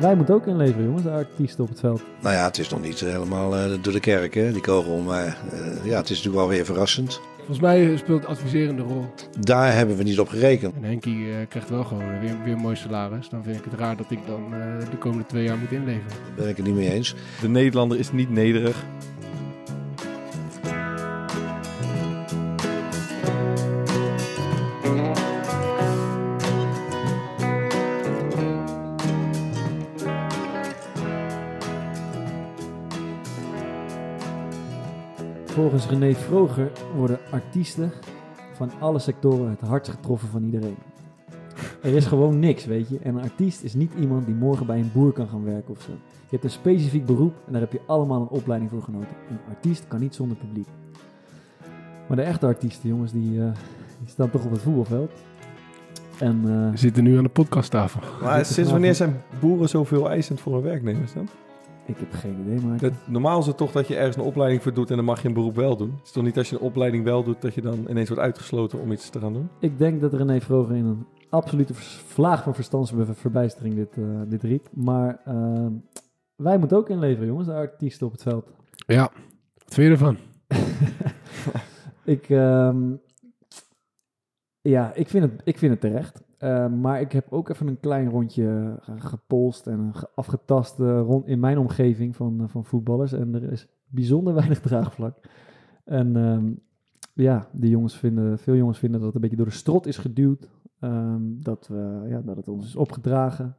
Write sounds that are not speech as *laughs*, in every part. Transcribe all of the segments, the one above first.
Wij moeten ook inleveren, jongens, de artiesten op het veld. Nou ja, het is nog niet helemaal uh, door de kerk, hè, die kogel. Maar uh, ja, het is natuurlijk wel weer verrassend. Volgens mij speelt het adviserende rol. Daar hebben we niet op gerekend. En Henkie uh, krijgt wel gewoon weer, weer een mooi salaris. Dan vind ik het raar dat ik dan de komende twee jaar moet inleveren. Daar ben ik het niet mee eens. De Nederlander is niet nederig. Volgens René Vroger worden artiesten van alle sectoren het hardst getroffen van iedereen. Er is gewoon niks, weet je. En een artiest is niet iemand die morgen bij een boer kan gaan werken of zo. Je hebt een specifiek beroep en daar heb je allemaal een opleiding voor genoten. Een artiest kan niet zonder publiek. Maar de echte artiesten, jongens, die, uh, die staan toch op het voetbalveld. En, uh, We zitten nu aan de podcasttafel. Maar sinds wanneer zijn boeren zoveel eisend voor hun werknemers dan? Ik heb geen idee, maar... Dat, normaal is het toch dat je ergens een opleiding voor doet en dan mag je een beroep wel doen. Het is toch niet als je een opleiding wel doet dat je dan ineens wordt uitgesloten om iets te gaan doen? Ik denk dat René Vroger in een absolute vlaag van verstandsverbijstering dit, uh, dit riep. Maar uh, wij moeten ook inleveren, jongens, de artiesten op het veld. Ja, wat vind je ervan? *laughs* ik, um, ja, ik vind, het, ik vind het terecht. Uh, maar ik heb ook even een klein rondje gepolst en afgetast uh, rond in mijn omgeving van, uh, van voetballers. En er is bijzonder *laughs* weinig draagvlak. En um, ja, die jongens vinden, veel jongens vinden dat het een beetje door de strot is geduwd. Um, dat, we, ja, dat het ons is opgedragen.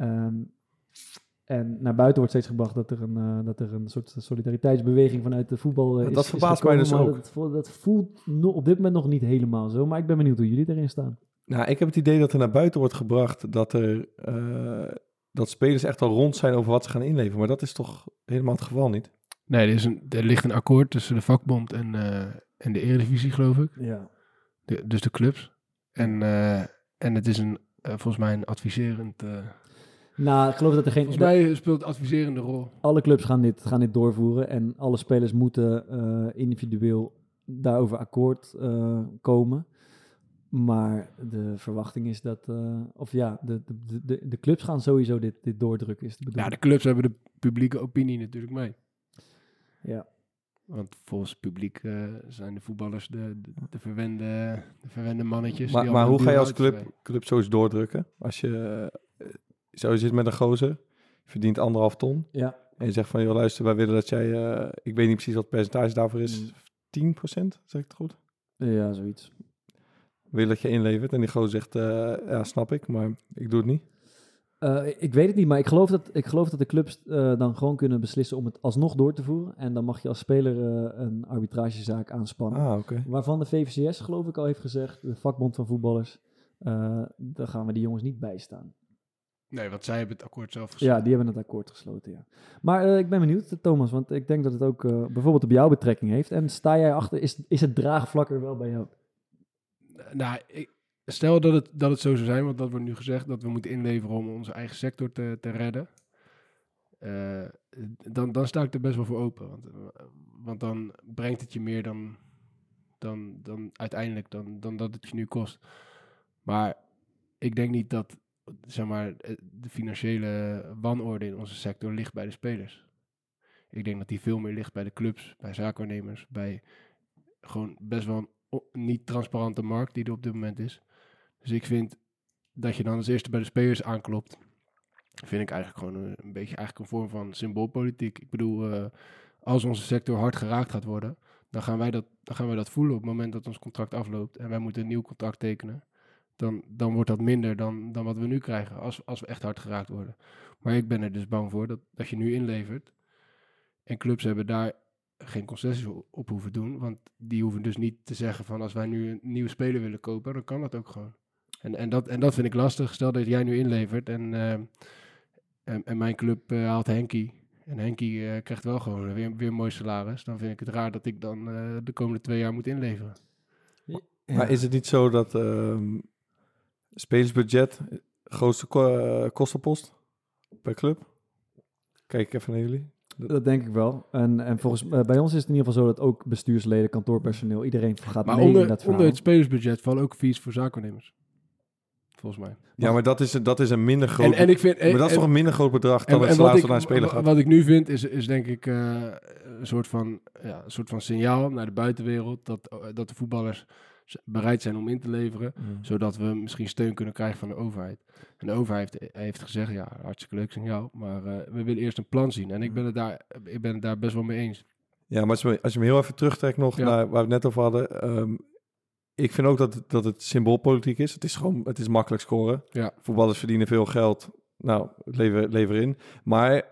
Um, en naar buiten wordt steeds gebracht dat er een, uh, dat er een soort solidariteitsbeweging vanuit de voetbal uh, is. Dat verbaast mij dus ook. Dat, dat voelt no, op dit moment nog niet helemaal zo. Maar ik ben benieuwd hoe jullie erin staan. Nou, ik heb het idee dat er naar buiten wordt gebracht dat er uh, dat spelers echt al rond zijn over wat ze gaan inleveren. Maar dat is toch helemaal het geval niet? Nee, er, is een, er ligt een akkoord tussen de vakbond en, uh, en de Eredivisie, geloof ik. Ja. De, dus de clubs. En, uh, en het is een, volgens mij een adviserend... Nou, ik geloof dat er geen... Volgens mij speelt adviserende rol. Alle clubs gaan dit, gaan dit doorvoeren en alle spelers moeten individueel daarover akkoord komen. Maar de verwachting is dat, uh, of ja, de, de, de, de clubs gaan sowieso dit, dit doordrukken, is de bedoeling. Ja, de clubs hebben de publieke opinie natuurlijk mee. Ja. Want volgens het publiek uh, zijn de voetballers de, de, de, verwende, de verwende mannetjes. Maar, maar hoe ga je als club, club zoiets doordrukken? Als je uh, zo zit met een gozer, je verdient anderhalf ton. Ja. En je zegt van, joh luister, wij willen dat jij, ik weet niet precies wat het percentage daarvoor is, mm. 10%, zeg ik het goed? Ja, zoiets wil dat je inlevert. En die gozer zegt, uh, ja, snap ik, maar ik doe het niet. Uh, ik weet het niet, maar ik geloof dat, ik geloof dat de clubs uh, dan gewoon kunnen beslissen om het alsnog door te voeren. En dan mag je als speler een arbitragezaak aanspannen. Ah, okay. Waarvan de VVCS, geloof ik, al heeft gezegd, de vakbond van voetballers, daar gaan we die jongens niet bijstaan. Nee, want zij hebben het akkoord zelf gesloten. Ja, die hebben het akkoord gesloten, ja. Maar ik ben benieuwd, Thomas, want ik denk dat het ook bijvoorbeeld op jou betrekking heeft. En sta jij achter, is, is het draagvlak er wel bij jou? Nou, ik, stel dat het, dat het zo zou zijn, want dat wordt nu gezegd, dat we moeten inleveren om onze eigen sector te, te redden. Uh, dan, dan sta ik er best wel voor open. Want, want dan brengt het je meer dan, dan, dan uiteindelijk dan, dan dat het je nu kost. Maar ik denk niet dat zeg maar, de financiële wanorde in onze sector ligt bij de spelers. Ik denk dat die veel meer ligt bij de clubs, bij zaakwaarnemers, bij gewoon best wel niet transparante markt die er op dit moment is. Dus ik vind dat je dan als eerste bij de spelers aanklopt, vind ik eigenlijk gewoon een, beetje eigenlijk een vorm van symboolpolitiek. Ik bedoel, uh, als onze sector hard geraakt gaat worden, dan gaan, wij dat, dan gaan wij dat voelen op het moment dat ons contract afloopt en wij moeten een nieuw contract tekenen. Dan, dan wordt dat minder dan, dan wat we nu krijgen, als, als we echt hard geraakt worden. Maar ik ben er dus bang voor dat, dat je nu inlevert. En clubs hebben daar geen concessies op hoeven doen. Want die hoeven dus niet te zeggen van als wij nu een nieuwe speler willen kopen, dan kan dat ook gewoon. En, en, dat, en dat vind ik lastig. Stel dat jij nu inlevert en, uh, en, en, mijn club uh, haalt Henkie. En Henkie uh, krijgt wel gewoon weer, weer een mooi salaris. Dan vind ik het raar dat ik dan de komende twee jaar moet inleveren. Ja. Maar is het niet zo dat ehm, spelersbudget grootste ko kostenpost per club? Kijk even naar jullie. Dat denk ik wel. En, en volgens uh, bij ons is het in ieder geval zo dat ook bestuursleden, kantoorpersoneel, iedereen gaat maar mee onder, in dat verhaal. onder het spelersbudget vallen ook fees voor zaakwaarnemers. volgens mij. Ja, maar dat is, een- dat is een minder groot... En, en ik vind... maar dat is toch een minder groot bedrag dan het wat salaris van een speler gaat. wat ik nu vind, is, is denk ik eh, een, soort van, ja, een soort van signaal naar de buitenwereld... dat, eh, dat de voetballers bereid zijn om in te leveren... Mm. zodat we misschien steun kunnen krijgen van de overheid. En de overheid heeft, heeft gezegd, ja, hartstikke leuk signaal... maar eh, we willen eerst een plan zien. En ik ben het daar, ik ben het daar best wel mee eens. Ja, maar als je, als je hem heel even terugtrekt nog Ja. naar waar we het net over hadden. ehm, ik vind ook dat, het- dat het symboolpolitiek is. Het is gewoon, het is makkelijk scoren. Ja. Voetballers verdienen veel geld. Nou, lever, lever in. Maar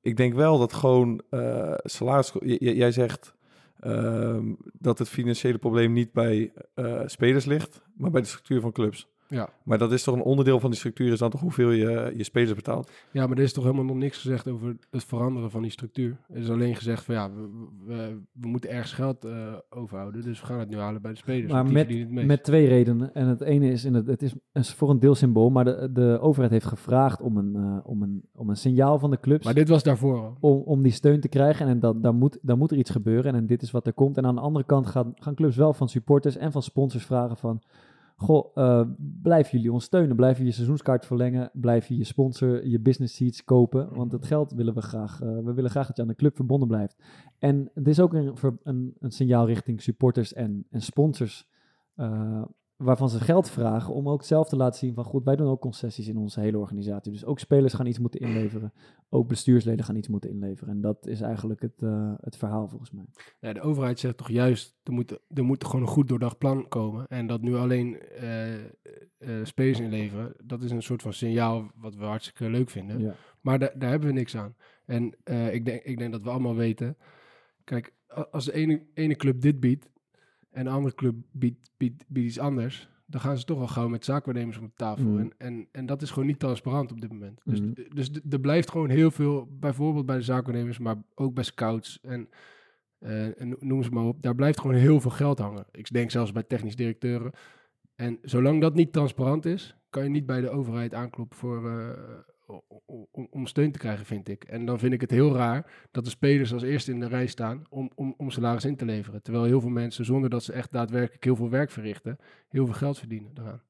ik denk wel dat gewoon eh salaris... j- j- jij zegt dat het financiële probleem niet bij eh, spelers ligt, maar bij de structuur van clubs. Ja. Maar dat is toch een onderdeel van die structuur, is dan toch hoeveel je je spelers betaalt. Ja, maar er is toch helemaal nog niks gezegd over het veranderen van die structuur. Er is alleen gezegd van ja, we, we, we moeten ergens geld eh, overhouden. Dus we gaan het nu halen bij de spelers. Maar met, met twee redenen. En het ene is, in het, het is voor een deel symbool, maar de, de overheid heeft gevraagd om een, eh, om, een, om een signaal van de clubs. Maar dit was daarvoor al. om, om die steun te krijgen. En dan, dan, moet, dan moet er iets gebeuren. En dit is wat er komt. En aan de andere kant gaan, gaan clubs wel van supporters en van sponsors vragen van... Goh, eh, blijven jullie ons steunen? Blijven je seizoenskaart verlengen? Blijf je sponsor, je business seats kopen? Want het geld willen we graag. eh, we willen graag dat je aan de club verbonden blijft. En het is ook een, een, een signaal richting supporters en, en sponsors... eh, waarvan ze geld vragen om ook zelf te laten zien van... goed, wij doen ook concessies in onze hele organisatie. Dus ook spelers gaan iets moeten inleveren. Ook bestuursleden gaan iets moeten inleveren. En dat is eigenlijk het, eh, het verhaal volgens mij. Ja, de overheid zegt toch juist, er moet, er moet gewoon een goed doordacht plan komen. En dat nu alleen eh, spelers inleveren, dat is een soort van signaal wat we hartstikke leuk vinden. Ja. Maar daar, daar hebben we niks aan. En ik, denk, ik denk dat we allemaal weten. Kijk, als de ene, ene club dit biedt en de andere club biedt, biedt, biedt iets anders, dan gaan ze toch wel gauw met zaakwaarnemers om de tafel. Mhm. En, en, en dat is gewoon niet transparant op dit moment. Dus, d- dus er blijft gewoon heel veel, bijvoorbeeld bij de zaakwaarnemers, maar ook bij scouts en, eh, en noem ze maar op. Daar blijft gewoon heel veel geld hangen. Ik denk zelfs bij technisch directeuren. En zolang dat niet transparant is, kan je niet bij de overheid aankloppen voor, eh, om, om steun te krijgen, vind ik. En dan vind ik het heel raar dat de spelers als eerste in de rij staan om, om, om salaris in te leveren. Terwijl heel veel mensen, zonder dat ze echt daadwerkelijk heel veel werk verrichten, heel veel geld verdienen daaraan.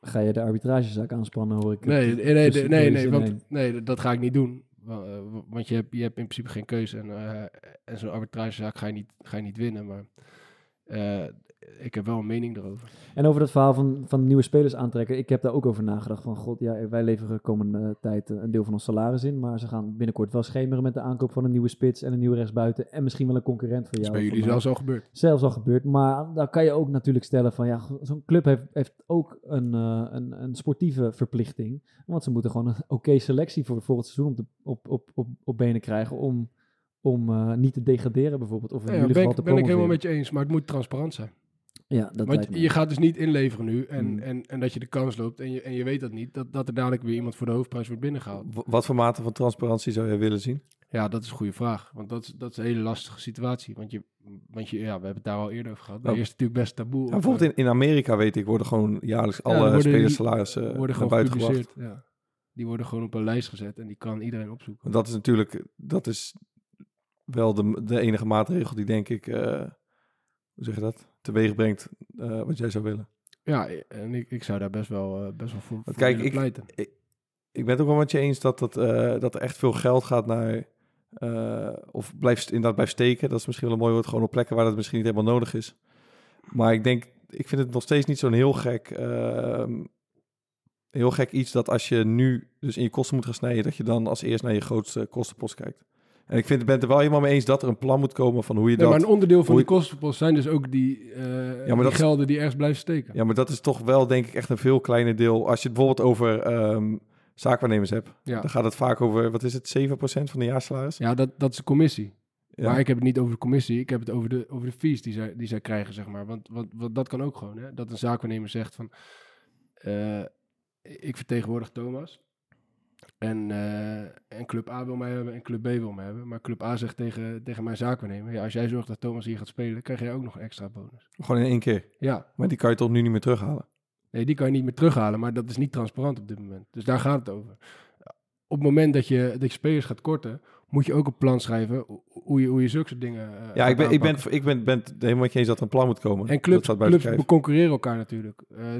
Ga je de arbitragezaak aanspannen, hoor ik. Nee, nee, nee, tussen nee, nee, zinnen want, nee, dat ga ik niet doen. Eh, wa- Want je hebt, je hebt in principe geen keuze. En, eh, en zo'n arbitragezaak ga je niet, ga je niet winnen. Maar eh, ik heb wel een mening erover. En over dat verhaal van, van nieuwe spelers aantrekken. Ik heb daar ook over nagedacht. Van god, ja, wij leveren komende tijd eh, een deel van ons salaris in. Maar ze gaan binnenkort wel schemeren met de aankoop van een nieuwe spits en een nieuwe rechtsbuiten. En misschien wel een concurrent voor Dat is jou. bij of jullie zelfs al gebeurd. Zelfs al gebeurd. Maar dan kan je ook natuurlijk stellen van ja, zo'n club heeft, heeft ook een, eh, een, een sportieve verplichting. Want ze moeten gewoon een oké selectie voor volgend seizoen op, de, op, op, op, op benen krijgen om, om eh, niet te degraderen bijvoorbeeld. Of in Ja, ieder ben geval ik, te ben ik helemaal met je eens. Maar het moet transparant zijn. Ja, dat Want lijkt me. je gaat dus niet inleveren nu. En, Mm. en, en dat je de kans loopt. En je, en je weet dat niet. Dat, dat er dadelijk weer iemand voor de hoofdprijs wordt binnengehaald. W- Wat voor mate van transparantie zou jij willen zien? Ja, dat is een goede vraag. Want dat, is- dat is een hele lastige situatie. Want, je, want je, ja, we hebben het daar al eerder over gehad. Maar Oh. eerst natuurlijk best taboe. Ja, bijvoorbeeld in, in Amerika weet ik, worden gewoon jaarlijks Ja, alle worden- spelers salarissen worden naar gewoon buiten. Ja. Die worden gewoon op een lijst gezet en die kan iedereen opzoeken. Dat is natuurlijk, dat is wel de, de enige maatregel die denk ik, eh, hoe zeg je dat, teweeg brengt eh, wat jij zou willen. Ja, en ik, ik zou daar best wel, eh, best wel voor, voor kijk, ik- pleiten. Ik ben het ook wel met je eens dat, dat, eh, dat er echt veel geld gaat naar, of blijft, inderdaad blijft steken. Dat is misschien wel een mooi woord, gewoon op plekken waar dat misschien niet helemaal nodig is. Maar ik denk, ik vind het nog steeds niet zo'n heel gek, ehm, heel gek iets dat als je nu dus in je kosten moet gaan snijden, dat je dan als eerst naar je grootste kostenpost kijkt. En ik vind, ben het er wel helemaal mee eens dat er een plan moet komen van hoe je Nee, dat... maar een onderdeel van die kostenpost zijn dus ook die, eh, die dat is- gelden die ergens blijven steken. Ja, maar dat is toch wel denk ik echt een veel kleiner deel. Als je het bijvoorbeeld over ehm zaakwaarnemers hebt, Ja, dan gaat het vaak over, wat is het, 7% van de jaarsalaris? ja dat, dat is de commissie. Ja. Maar ik heb het niet over de commissie, ik heb het over de, over de fees die zij, die zij krijgen, zeg maar. Want, want, want dat kan ook gewoon, hè. Dat een zaakwaarnemer zegt van... eh, ik vertegenwoordig Thomas. En, eh, en club A wil mij hebben en club B wil mij hebben. Maar club A zegt tegen, tegen mijn zaakwaarnemer... Ja, als jij zorgt dat Thomas hier gaat spelen, krijg jij ook nog een extra bonus. Gewoon in één keer. Ja, Maar die kan je toch nu niet meer terughalen? Nee, die kan je niet meer terughalen, maar dat is niet transparant op dit moment. Dus daar gaat het over. Op het moment dat je, dat je spelers gaat korten, moet je ook een plan schrijven hoe- je, hoe je zulke soort dingen eh, Ja, ik ben, ik ben, ik ben, ben helemaal eens dat er een plan moet komen. En Dat clubs, buiten clubs concurreren elkaar natuurlijk. Eh,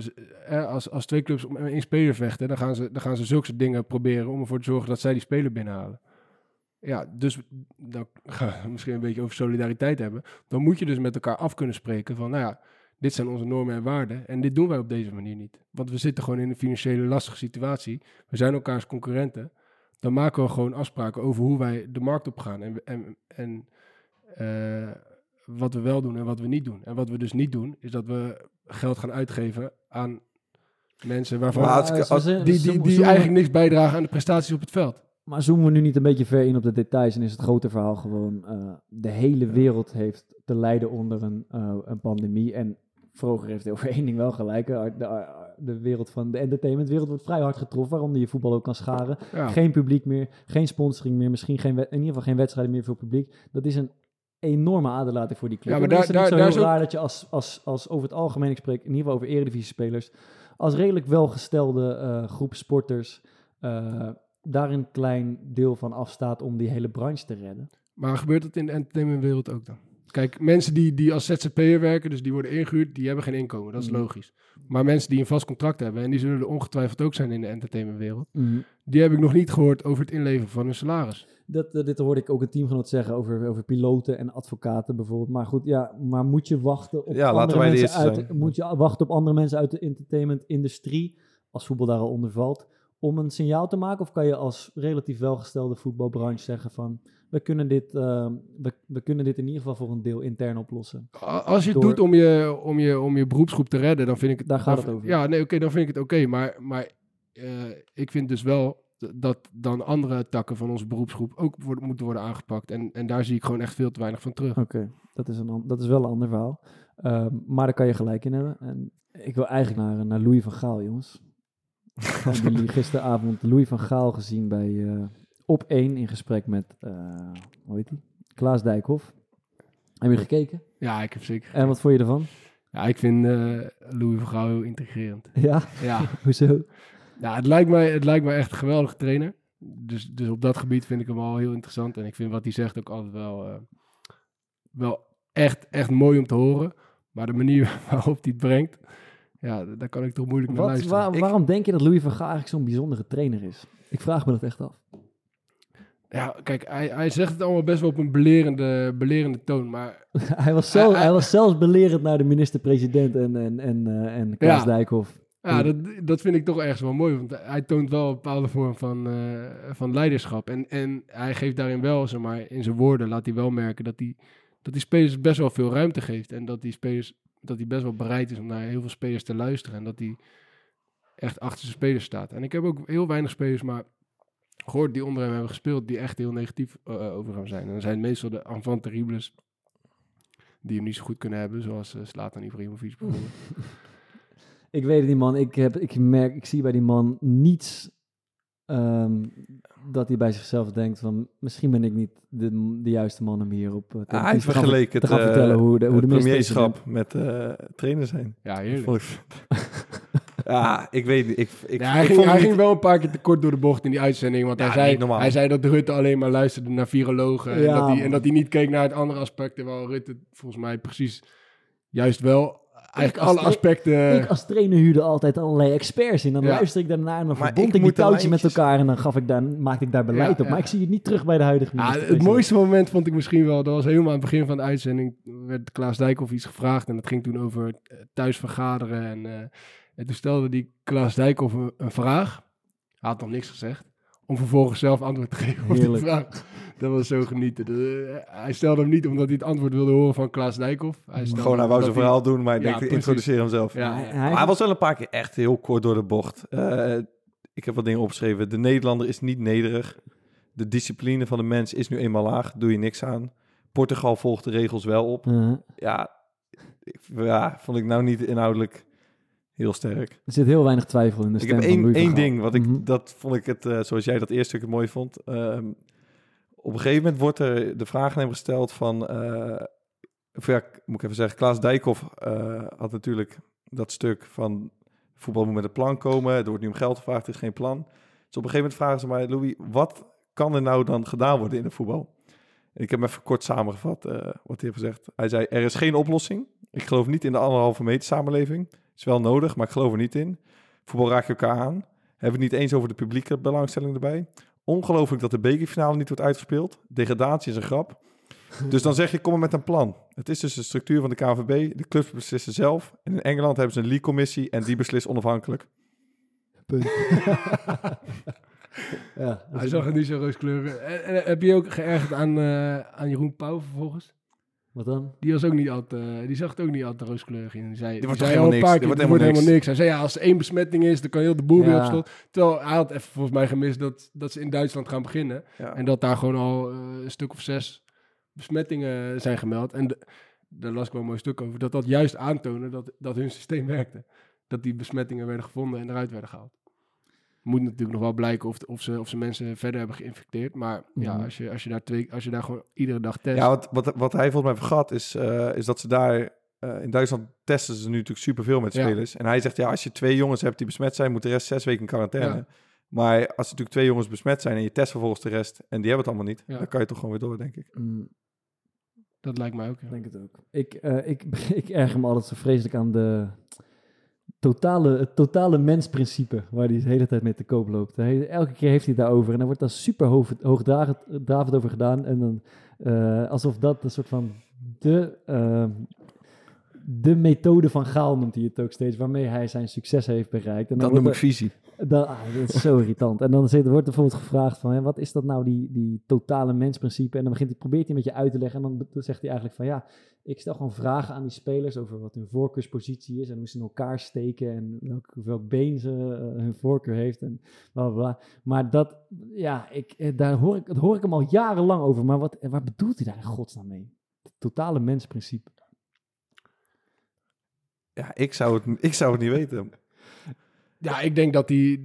eh, als, als twee clubs om één speler vechten, dan gaan, ze, dan gaan ze zulke soort dingen proberen om ervoor te zorgen dat zij die speler binnenhalen. Ja, dus dan *laughs* gaan we misschien een beetje over solidariteit hebben. Dan moet je dus met elkaar af kunnen spreken van, nou ja, dit zijn onze normen en waarden en dit doen wij op deze manier niet. Want we zitten gewoon in een financiële lastige situatie. We zijn elkaars concurrenten. Dan maken we gewoon afspraken over hoe wij de markt op gaan en, en, en eh, wat we wel doen en wat we niet doen. En wat we dus niet doen, is dat we geld gaan uitgeven aan mensen waarvan als die, die, die eigenlijk niks bijdragen aan de prestaties op het veld. Maar zoomen we nu niet een beetje ver in op de details en is het grote verhaal gewoon eh, de hele wereld heeft te lijden onder een, eh, een pandemie. En Vroger heeft over één ding wel gelijk. De, de wereld van de entertainmentwereld wordt vrij hard getroffen, waaronder je voetbal ook kan scharen. Ja. Geen publiek meer, geen sponsoring meer, misschien geen, in ieder geval geen wedstrijden meer voor publiek. Dat is een enorme aderlating voor die club. Ja, maar daar- is het niet daar- zo daar heel is ook- raar dat je als, als, als over het algemeen, ik spreek in ieder geval over eredivisie-spelers, als redelijk welgestelde eh, groep sporters eh, daar een klein deel van afstaat om die hele branche te redden. Maar gebeurt dat in de entertainmentwereld ook dan? Kijk, mensen die, die als ZZP'er werken, dus die worden ingehuurd, die hebben geen inkomen. Dat is Mhm. logisch. Maar mensen die een vast contract hebben, en die zullen er ongetwijfeld ook zijn in de entertainmentwereld, die heb ik nog niet gehoord over het inleveren van hun salaris. Dat, eh, dit hoorde ik ook een teamgenoot zeggen over, over piloten en advocaten bijvoorbeeld. Maar goed, ja, maar moet je wachten op Ja, andere mensen uit, zijn. moet je wachten op andere mensen uit de entertainment-industrie, als voetbal daar al onder valt, om een signaal te maken? Of kan je als relatief welgestelde voetbalbranche zeggen van, we kunnen dit, eh, we, we kunnen dit in ieder geval voor een deel intern oplossen? Als je het Door- doet om je, om, je, om je beroepsgroep te redden, dan vind ik het... Daar gaat dan- het over. Ja, nee, oké, dan vind ik het oké. maar maar eh, ik vind dus wel dat dan andere takken van onze beroepsgroep ook worden, moeten worden aangepakt. En, en daar zie ik gewoon echt veel te weinig van terug. Oké, dat, is dat is wel een ander verhaal. Ehm, maar daar kan je gelijk in hebben. En ik wil eigenlijk naar, naar Louis van Gaal, jongens. *laughs* Hebben jullie gisteravond Louis van Gaal gezien bij eh, Op 1 in gesprek met, eh, hoe heet die? Klaas Dijkhoff. Heb je gekeken? Ja, ik heb zeker... En wat vond je ervan? Ja, ik vind eh, Louis van Gaal heel intrigerend. Ja, Ja, *laughs* hoezo? ja het, lijkt mij, het lijkt mij echt een geweldige trainer. Dus, dus op dat gebied vind ik hem al heel interessant. En ik vind wat hij zegt ook altijd wel, wel echt, echt mooi om te horen. Maar de manier *laughs* waarop hij het brengt, ja, daar kan ik toch moeilijk naar Wat, luisteren. waar- Ik- waarom denk je dat Louis van Gaal eigenlijk zo'n bijzondere trainer is? Ik vraag me dat echt af. Ja, kijk, hij, hij zegt het allemaal best wel op een belerende, belerende toon. Maar *laughs* hij, was zelf, Hij- hij- hij was zelfs belerend naar de minister-president en, en, en, eh, en Klaas Ja. Dijkhoff. ja, dat, dat vind ik toch ergens wel mooi. Want hij toont wel een bepaalde vorm van, eh, van leiderschap. En, en hij geeft daarin wel, zeg maar, in zijn woorden laat hij wel merken dat hij, dat die spelers best wel veel ruimte geeft. En dat die spelers, dat hij best wel bereid is om naar heel veel spelers te luisteren. En dat hij echt achter zijn spelers staat. En ik heb ook heel weinig spelers, maar gehoord die onder hem hebben gespeeld, die echt heel negatief eh, over hem zijn. En dan zijn meestal de enfant terribles die hem niet zo goed kunnen hebben, zoals uh, Slatan Ibrahimovic bijvoorbeeld. *laughs* Ik weet het niet, man. Ik, heb, ik merk, ik zie bij die man niets ehm, dat hij bij zichzelf denkt van misschien ben ik niet de, de juiste man om hier op uh, hij vergeleken te gaan het, vertellen hoe de, hoe de het premierschap met uh, trainer zijn. Ja, heerlijk. *laughs* Ja, ik weet niet. Ik, ik, Ja, hij ik ging, vond hij niet- ging wel een paar keer te kort door de bocht in die uitzending. Want Ja, hij, zei, hij zei dat Rutte alleen maar luisterde naar virologen. en, dat hij, en dat hij niet keek naar het andere aspect. Terwijl Rutte volgens mij precies juist wel eigenlijk alle aspecten... Ik als trainer huurde altijd allerlei experts in. Dan Ja. luister ik daarna en dan Maar verbond ik ik, die touwtjes met elkaar en dan gaf ik daar, maakte ik daar beleid Ja, op. Maar ja. ik zie het niet terug bij de huidige Ja, minister. het mooiste moment vond ik misschien wel, dat was helemaal aan het begin van de uitzending, werd Klaas Dijkhoff iets gevraagd en dat ging toen over eh, thuis vergaderen en, eh, en toen stelde die Klaas Dijkhoff een, een vraag, hij had nog niks gezegd, om vervolgens zelf antwoord te geven op die Heerlijk. vraag. Dat was zo genieten. De- eh, hij stelde hem niet omdat hij het antwoord wilde horen van Klaas Dijkhoff. Hij Gewoon, hij wou zijn verhaal doen, maar ik Ja, denk, precies. introduceer hem zelf. Ja, Hij- was wel een paar keer echt heel kort door de bocht. Eh, ik heb wat dingen opgeschreven. De Nederlander is niet nederig. De discipline van de mens is nu eenmaal laag. Doe je niks aan. Portugal volgt de regels wel op. Uh, Ja, ik, ja vond ik nou niet inhoudelijk heel sterk. er zit heel weinig twijfel in de Ik stem heb van één, één ding, wat ik, Mhm. dat vond ik het, eh, zoals jij dat eerste stuk het mooi vond. Ehm, op een gegeven moment wordt er de vraag aan hem gesteld van, eh, of ja, moet ik even zeggen, Klaas Dijkhoff eh, had natuurlijk dat stuk van voetbal moet met een plan komen. Er wordt nu om geld gevraagd, er is geen plan. Dus op een gegeven moment vragen ze mij, Louis, wat kan er nou dan gedaan worden in het voetbal? En ik heb hem even kort samengevat eh, wat hij heeft gezegd. Hij zei, er is geen oplossing. Ik geloof niet in de anderhalve meter samenleving. Is wel nodig, maar ik geloof er niet in. Voetbal raak je elkaar aan. Hebben we het niet eens over de publieke belangstelling erbij. Ongelooflijk dat de bekerfinale niet wordt uitgespeeld. Degradatie is een grap. Dus dan zeg je, kom maar met een plan. Het is dus de structuur van de KNVB. De clubs beslissen zelf. En in Engeland hebben ze een league-commissie en die beslist onafhankelijk. Punt. *laughs* ja, Hij zag het niet zo rooskleurig. Heb je ook geërgerd aan, eh, aan Jeroen Pauw vervolgens? Wat dan? Die, was ook niet altijd, die zag het ook niet altijd rooskleurig in. Die, zei, die wordt zei al helemaal een niks? Die keer, wordt die wordt helemaal niks. Hij zei, ja, als er één besmetting is, dan kan heel de boel weer Ja. op slot. Terwijl hij had even volgens mij gemist dat, dat ze in Duitsland gaan beginnen. Ja. En dat daar gewoon al eh, een stuk of zes besmettingen zijn gemeld. En de- daar las ik wel een mooi stuk over. Dat dat juist aantoonde dat, dat hun systeem werkte. Dat die besmettingen werden gevonden en eruit werden gehaald. Moet natuurlijk nog wel blijken of, of, ze, of ze mensen verder hebben geïnfecteerd. Maar ja, Mhm. als je, als je, daar, twee, als je daar gewoon iedere dag test. Ja, wat, wat, wat hij volgens mij vergat is, eh, is dat ze daar... eh, in Duitsland testen ze nu natuurlijk superveel met Ja. spelers. En hij zegt, ja, als je twee jongens hebt die besmet zijn... moet de rest zes weken in quarantaine. Ja. Maar als er natuurlijk twee jongens besmet zijn... en je test vervolgens de rest... en die hebben het allemaal niet... Ja. dan kan je toch gewoon weer door, denk ik. Mm, Dat lijkt mij ook. ja. Ik denk het ook. Ik, eh, ik, *laughs* ik erger me altijd zo vreselijk aan de totale, het totale mensprincipe waar hij de hele tijd mee te koop loopt. Hij, elke keer heeft hij daarover en dan wordt daar super hoog, hoogdravend dravend over gedaan. En dan eh, alsof dat een soort van de, eh, de methode van Gaal noemt hij het ook steeds, waarmee hij zijn succes heeft bereikt. En dan wordt er- visie. Dat, ah, dat is zo *laughs* irritant. En dan wordt er bijvoorbeeld gevraagd van, hè, wat is dat nou, die, die totale mensprincipe? En dan begint hij, probeert hij met je uit te leggen. En dan zegt hij eigenlijk van, ja, ik stel gewoon vragen aan die spelers over wat hun voorkeurspositie is. En hoe ze in elkaar steken en welk, been ze eh, hun voorkeur heeft en bla, bla. Maar dat, ja, ik, eh, daar hoor ik, dat hoor ik hem al jarenlang over. Maar wat, waar bedoelt hij daar in godsnaam mee? Het totale mensprincipe. Ja, ik zou, het, ik zou het niet weten. Ja, ik denk dat hij,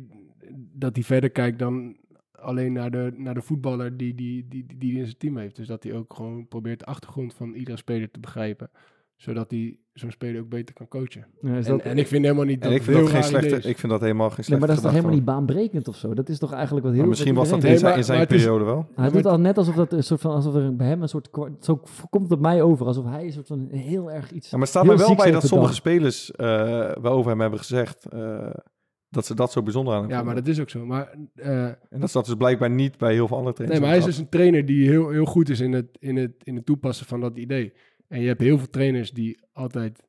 dat hij verder kijkt dan alleen naar de, naar de voetballer die, die, die, die, die in zijn team heeft. Dus dat hij ook gewoon probeert de achtergrond van iedere speler te begrijpen. Zodat hij zo'n speler ook beter kan coachen. Ja, En, dat- en ik vind helemaal niet dat En ik vind, dat geen slechte, is. ik vind dat helemaal geen Nee, slechte maar dat is toch helemaal niet baanbrekend of zo? Dat is toch eigenlijk wat heel... Maar misschien was dat in Nee, zijn, in zijn maar het is- periode wel. Hij maar doet al net alsof, dat een soort van, alsof er bij hem een soort... Zo komt het op mij over, alsof hij een soort van heel erg iets... Ja, maar het staat mij wel bij dat sommige spelers eh wel over hem hebben gezegd... eh, dat ze dat zo bijzonder aan hem Ja, maar dat is ook zo. Maar, eh, En dat staat dus blijkbaar niet bij heel veel andere trainers. nee, maar hij is dus een trainer die heel, heel goed is in het, in, het, in het toepassen van dat idee. En je hebt heel veel trainers die altijd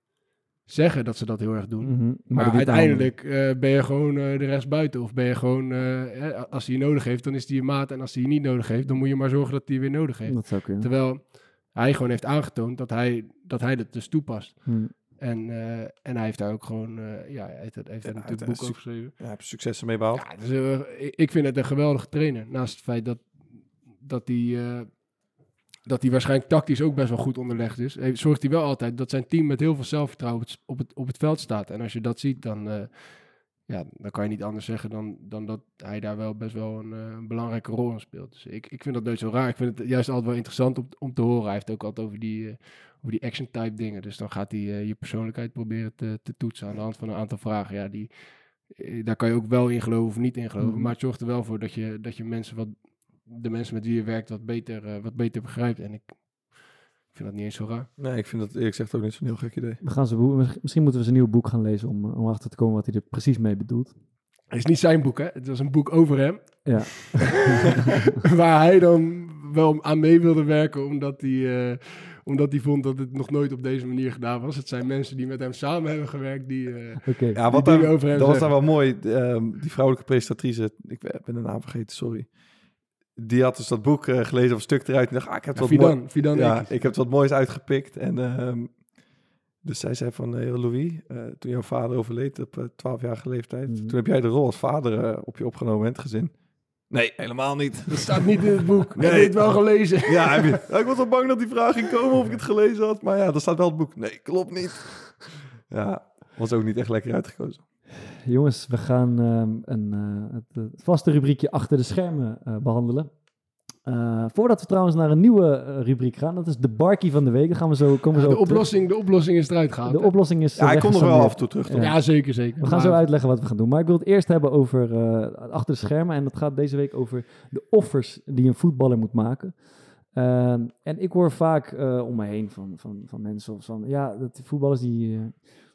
zeggen dat ze dat heel erg doen. Mhm, Maar, uiteindelijk eh, ben je gewoon eh, de rechtsbuiten. Of ben je gewoon, eh, eh, als hij je nodig heeft, dan is hij je maat. En als hij je niet nodig heeft, dan moet je maar zorgen dat hij je weer nodig heeft. Dat zou kunnen. Terwijl hij gewoon heeft aangetoond dat hij, dat hij dat dus toepast. Hm. En, eh, en hij heeft daar ook gewoon, eh, ja, hij heeft, heeft, heeft Ja, daar hij natuurlijk heeft boek over geschreven. Ja, heb successen mee behaald. Ja, dus, eh, ik- ik vind het een geweldige trainer. Naast het feit dat, dat hij... dat hij waarschijnlijk tactisch ook best wel goed onderlegd is. Hij- Zorgt hij wel altijd dat zijn team met heel veel zelfvertrouwen op het, op het, op het veld staat. En als je dat ziet, dan, ja, dan kan je niet anders zeggen dan, dan dat hij daar wel best wel een, eh, een belangrijke rol in speelt. Dus ik, ik vind dat nooit zo raar. Ik vind het juist altijd wel interessant om, om te horen. Hij heeft ook altijd over die, eh, over die action-type dingen. Dus dan gaat hij eh, je persoonlijkheid proberen te, te toetsen aan de hand van een aantal vragen. Ja, die, daar kan je ook wel in geloven of niet in geloven. Mhm. Maar het zorgt er wel voor dat je, dat je mensen wat, de mensen met wie je werkt wat beter, wat beter begrijpt. En ik vind dat niet eens zo raar. Nee, ik vind dat eerlijk gezegd ook niet zo'n heel gek idee. We gaan zijn boek, misschien moeten we zijn nieuw boek gaan lezen om, om achter te komen wat hij er precies mee bedoelt. Het is niet zijn boek, hè? Het was een boek over hem. Ja. *laughs* waar hij dan wel aan mee wilde werken, omdat hij, eh, omdat hij vond dat het nog nooit op deze manier gedaan was. Het zijn mensen die met hem samen hebben gewerkt, die... eh, Oké. Ja, wat Die dingen daar, over hem dat was dan wel mooi. Ehm, die vrouwelijke presentatrice, ik ben de naam vergeten, sorry. Die had dus dat boek eh, gelezen of een stuk eruit. En dacht, ah, ik heb ja, wat mooi, Fidan, Fidan ja, ik heb wat moois uitgepikt. En ehm, dus zij zei van, eh, Louis, eh, toen jouw vader overleed op eh, 12-jarige leeftijd, Mhm. toen heb jij de rol als vader op je opgenomen in het gezin. Nee, helemaal niet. *laughs* Dat staat niet in het boek. Nee. Heb je het wel gelezen? Ja, heb je, ja, ik was al bang dat die vraag ging komen of ik het gelezen had. Maar ja, dat staat wel in het boek. Nee, klopt niet. Ja, was ook niet echt lekker uitgekozen. Jongens, we gaan ehm, een, eh, het, het vaste rubriekje achter de schermen eh, behandelen. Eh, voordat we trouwens naar een nieuwe eh, rubriek gaan, dat is de Barkie van de week. Dan gaan we zo, komen we zo de, terug. oplossing, de oplossing is eruit gehaald. De hè? oplossing is. Ja, eh, hij komt nog wel af en toe terug. Ja. toch? Ja, zeker, zeker. We gaan Maar- zo uitleggen wat we gaan doen. Maar ik wil het eerst hebben over eh, achter de schermen. En dat gaat deze week over de offers die een voetballer moet maken. Ehm, en ik hoor vaak eh, om me heen van, van, van mensen of van ja, dat voetballers die. eh,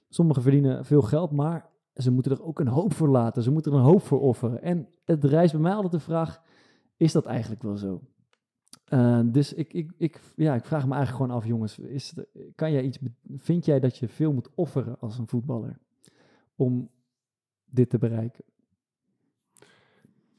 sommigen verdienen veel geld, maar ze moeten er ook een hoop voor laten. Ze moeten er een hoop voor offeren. En het rijst bij mij altijd de vraag: is dat eigenlijk wel zo? Eh, dus ik, ik, ik, ja, ik vraag me eigenlijk gewoon af, jongens, is kan jij iets, vind jij dat je veel moet offeren als een voetballer om dit te bereiken?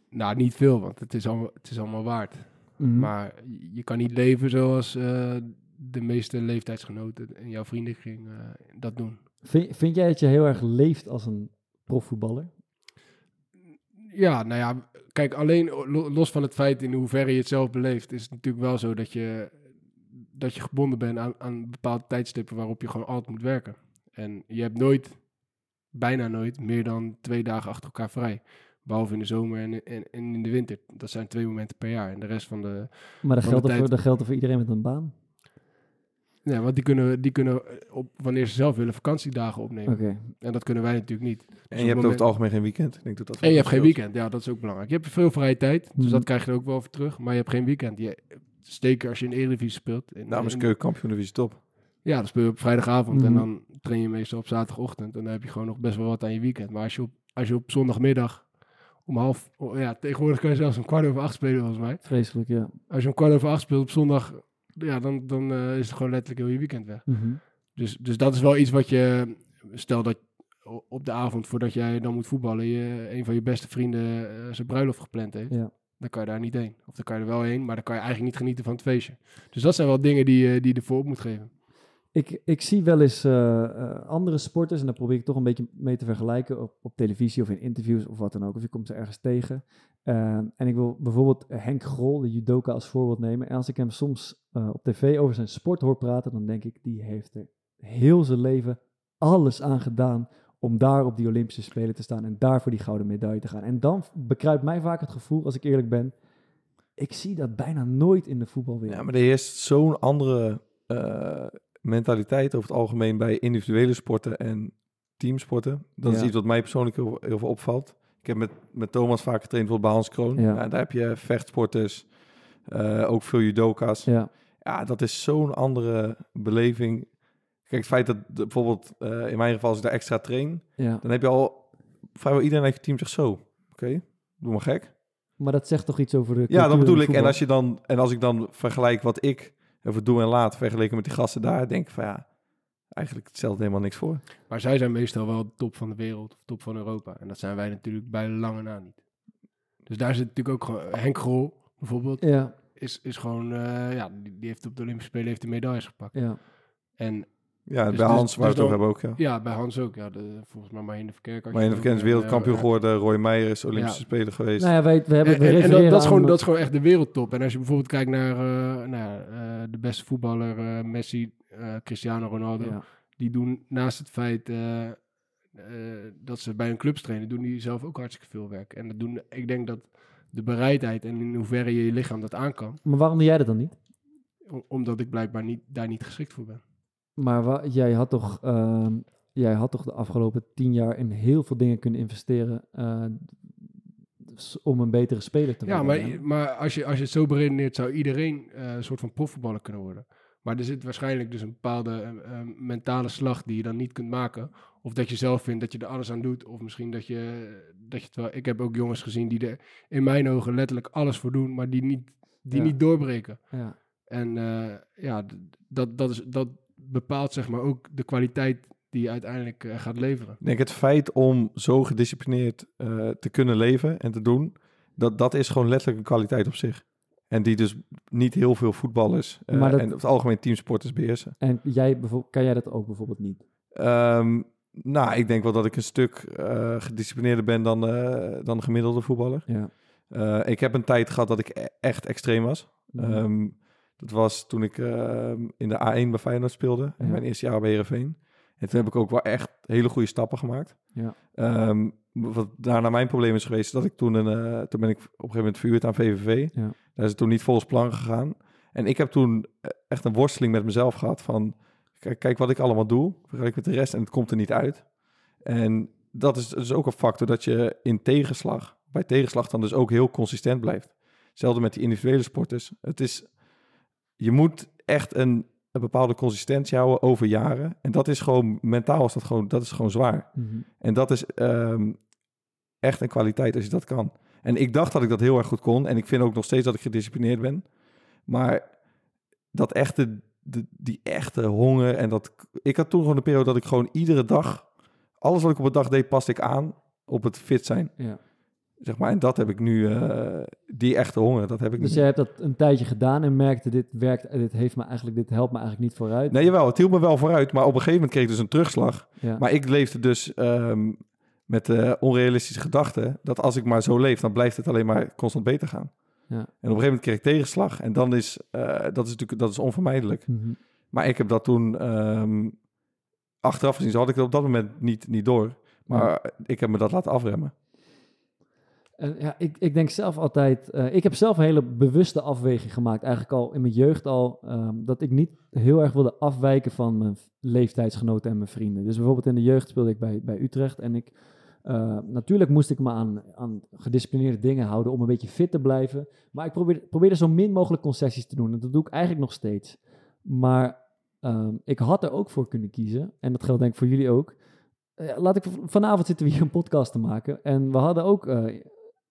Nou, niet veel, want het is allemaal, het is allemaal waard. Mhm. Maar je kan niet leven zoals eh, de meeste leeftijdsgenoten in jouw vriendenkring eh, dat doen. Vind, vind jij dat je heel erg leeft als een profvoetballer? Ja, nou ja, kijk, alleen lo- los van het feit in hoeverre je het zelf beleeft, is het natuurlijk wel zo dat je, dat je gebonden bent aan, aan bepaalde tijdstippen waarop je gewoon altijd moet werken. En je hebt nooit, bijna nooit, meer dan twee dagen achter elkaar vrij. Behalve in de zomer en, en, en in de winter. Dat zijn twee momenten per jaar. En de rest van de... Maar dat geldt, voor, dat geldt er voor iedereen met een baan. Ja, want die kunnen, die kunnen op, wanneer ze zelf willen vakantiedagen opnemen. Oké. En dat kunnen wij natuurlijk niet. Dus En op je hebt over het algemeen geen weekend. Ik denk dat dat En je hebt geen weekend, ja, dat is ook belangrijk. Je hebt veel vrije tijd, dus Mhm. dat krijg je er ook wel voor terug. Maar je hebt geen weekend. Je, zeker als je in de Eredivisie speelt. In, Namens keukenkampioen divisie top. Ja, dan speel je op vrijdagavond en Mhm. dan train je meestal op zaterdagochtend. En dan heb je gewoon nog best wel wat aan je weekend. Maar als je op, als je op zondagmiddag om half... oh, ja, tegenwoordig kan je zelfs om kwart over acht spelen volgens mij. Vreselijk, ja. Als je om kwart over acht speelt op zondag, ja, dan, dan eh, is het gewoon letterlijk heel je weekend weg. Mhm. Dus, dus dat is wel iets wat je... Stel dat op de avond voordat jij dan moet voetballen... Je, een van je beste vrienden eh, zijn bruiloft gepland heeft. Ja. Dan kan je daar niet heen. Of dan kan je er wel heen, maar dan kan je eigenlijk niet genieten van het feestje. Dus dat zijn wel dingen die, je- die je ervoor op moet geven. Ik, ik zie wel eens eh, eh, andere sporters, en daar probeer ik toch een beetje mee te vergelijken op, televisie of in interviews of wat dan ook. Of je komt ze ergens tegen. Eh, en ik wil bijvoorbeeld Henk Grol, de judoka, als voorbeeld nemen. En als ik hem soms op tv over zijn sport hoor praten, dan denk ik, die heeft er heel zijn leven alles aan gedaan om daar op die Olympische Spelen te staan en daar voor die gouden medaille te gaan. En dan bekruipt mij vaak het gevoel, als ik eerlijk ben, ik zie dat bijna nooit in de voetbalwereld. Ja, maar er heerst zo'n andere mentaliteit over het algemeen bij individuele sporten en teamsporten. Dat is iets wat mij persoonlijk heel, heel veel opvalt. Ik heb met, met Thomas vaak getraind bijvoorbeeld bij Hans Kroon. Ja. Ja, daar heb je vechtsporters, eh, ook veel judoka's. Ja, Ja, dat is zo'n andere beleving. Kijk, het feit dat de- bijvoorbeeld eh, in mijn geval als ik daar extra train, ja. dan heb je al vrijwel iedereen uit je team zegt zo, oké, doe maar gek. Maar dat zegt toch iets over de Ja, dat bedoel ik. En als, je dan, en als ik dan vergelijk wat ik ervoor doe en laat, vergeleken met die gasten daar, denk ik van ja, eigenlijk stelt helemaal niks voor. Maar zij zijn meestal wel de top van de wereld of top van Europa. En dat zijn wij natuurlijk bij lange na niet. Dus daar zit natuurlijk ook gewoon... Henk Grol bijvoorbeeld Ja, is, is gewoon... eh, ja, die, die heeft op de Olympische Spelen heeft de medailles gepakt. ja. En Ja, Dus- bij dus- Hans waar we dus het over hebben ook, ja. ja, bij Hans ook. Ja, de, volgens mij Marijn de Verkerk. Maar in de Verkennis wereldkampioen geworden, Roy Meijer is Olympische Ja. Speler geweest. Nou ja, wij, we hebben En, we en- en dat, is gewoon, dat is gewoon echt de wereldtop. En als je bijvoorbeeld kijkt naar eh, nou, ja, eh, de beste voetballer, eh, Messi, eh, Cristiano Ronaldo. Ja. Die doen naast het feit eh, eh, dat ze bij een clubs trainen, doen die zelf ook hartstikke veel werk. En dat doen, ik denk dat de bereidheid en in hoeverre je je lichaam dat aan kan, Maar waarom doe jij dat dan niet? omdat ik blijkbaar niet, daar niet geschikt voor ben. Maar jij, had toch, ehm, jij had toch de afgelopen tien jaar in heel veel dingen kunnen investeren eh, om een betere speler te Ja, worden. maar, maar als, je, als je het zo beredeneert, zou iedereen eh, een soort van profvoetballer kunnen worden. Maar er zit waarschijnlijk dus een bepaalde eh, mentale slag die je dan niet kunt maken. Of dat je zelf vindt dat je er alles aan doet. Of misschien dat je, dat je het wel... Ik heb ook jongens gezien die er in mijn ogen letterlijk alles voor doen, maar die niet, die Ja. niet doorbreken. Ja. En ja, dat, dat, is, dat bepaalt zeg maar ook de kwaliteit die je uiteindelijk eh, gaat leveren. Ik denk het feit om zo gedisciplineerd eh, te kunnen leven en te doen, dat, dat is gewoon letterlijk een kwaliteit op zich. En die dus niet heel veel voetballers eh, Maar dat- en op het algemeen teamsporters beheersen. En jij, bijvoorbeeld, kan jij dat ook bijvoorbeeld niet? Ehm, nou, ik denk wel dat ik een stuk eh, gedisciplineerder ben dan, eh, dan een gemiddelde voetballer. Ja. Eh, ik heb een tijd gehad dat ik e- echt extreem was. Ehm, dat was toen ik ehm, in de A1 bij Feyenoord speelde. In Ja. mijn eerste jaar bij Heerenveen. En toen heb ik ook wel echt hele goede stappen gemaakt. Ja. Ehm, wat daarna mijn probleem is geweest, dat ik toen, een, eh, toen ben ik op een gegeven moment verhuurd aan VVV. Ja. Daar is het toen niet volgens plan gegaan. En ik heb toen eh, echt een worsteling met mezelf gehad van, kijk, kijk wat ik allemaal doe, vergelijk met de rest en het komt er niet uit. En dat is dus ook een factor dat je in tegenslag, bij tegenslag dan dus ook heel consistent blijft. Hetzelfde met die individuele sporters. Het is, je moet echt een, een bepaalde consistentie houden over jaren. En dat is gewoon, mentaal is dat gewoon, dat is gewoon zwaar. Mhm. En dat is ehm, echt een kwaliteit als je dat kan. En ik dacht dat ik dat heel erg goed kon. En ik vind ook nog steeds dat ik gedisciplineerd ben. Maar dat echte, de, die echte honger en dat... Ik had toen gewoon een periode dat ik gewoon iedere dag... Alles wat ik op een dag deed, paste ik aan op het fit zijn. Ja. Zeg maar. En dat heb ik nu, eh, die echte honger, dat heb ik Dus niet. jij hebt dat een tijdje gedaan en merkte, dit werkt, dit heeft me eigenlijk, dit helpt me eigenlijk niet vooruit. Nee, jawel, het hield me wel vooruit. Maar op een gegeven moment kreeg ik dus een terugslag. Ja. Maar ik leefde dus ehm, met de onrealistische gedachte dat als ik maar zo leef, dan blijft het alleen maar constant beter gaan. Ja. En op een gegeven moment kreeg ik tegenslag. En dan is eh, dat is natuurlijk dat is onvermijdelijk. Mhm. Maar ik heb dat toen ehm, achteraf gezien, zo had ik het op dat moment niet, niet door. Maar ik heb me dat laten afremmen. Ja, ik, ik denk zelf altijd, eh, ik heb zelf een hele bewuste afweging gemaakt, eigenlijk al in mijn jeugd al, ehm, dat ik niet heel erg wilde afwijken van mijn leeftijdsgenoten en mijn vrienden. Dus bijvoorbeeld in de jeugd speelde ik bij, bij Utrecht en ik, eh, natuurlijk moest ik me aan, aan gedisciplineerde dingen houden om een beetje fit te blijven, maar ik probeerde, probeerde zo min mogelijk concessies te doen en dat doe ik eigenlijk nog steeds. Maar ehm, ik had er ook voor kunnen kiezen, en dat geldt denk ik voor jullie ook. Eh, laat ik, vanavond zitten we hier een podcast te maken en we hadden ook...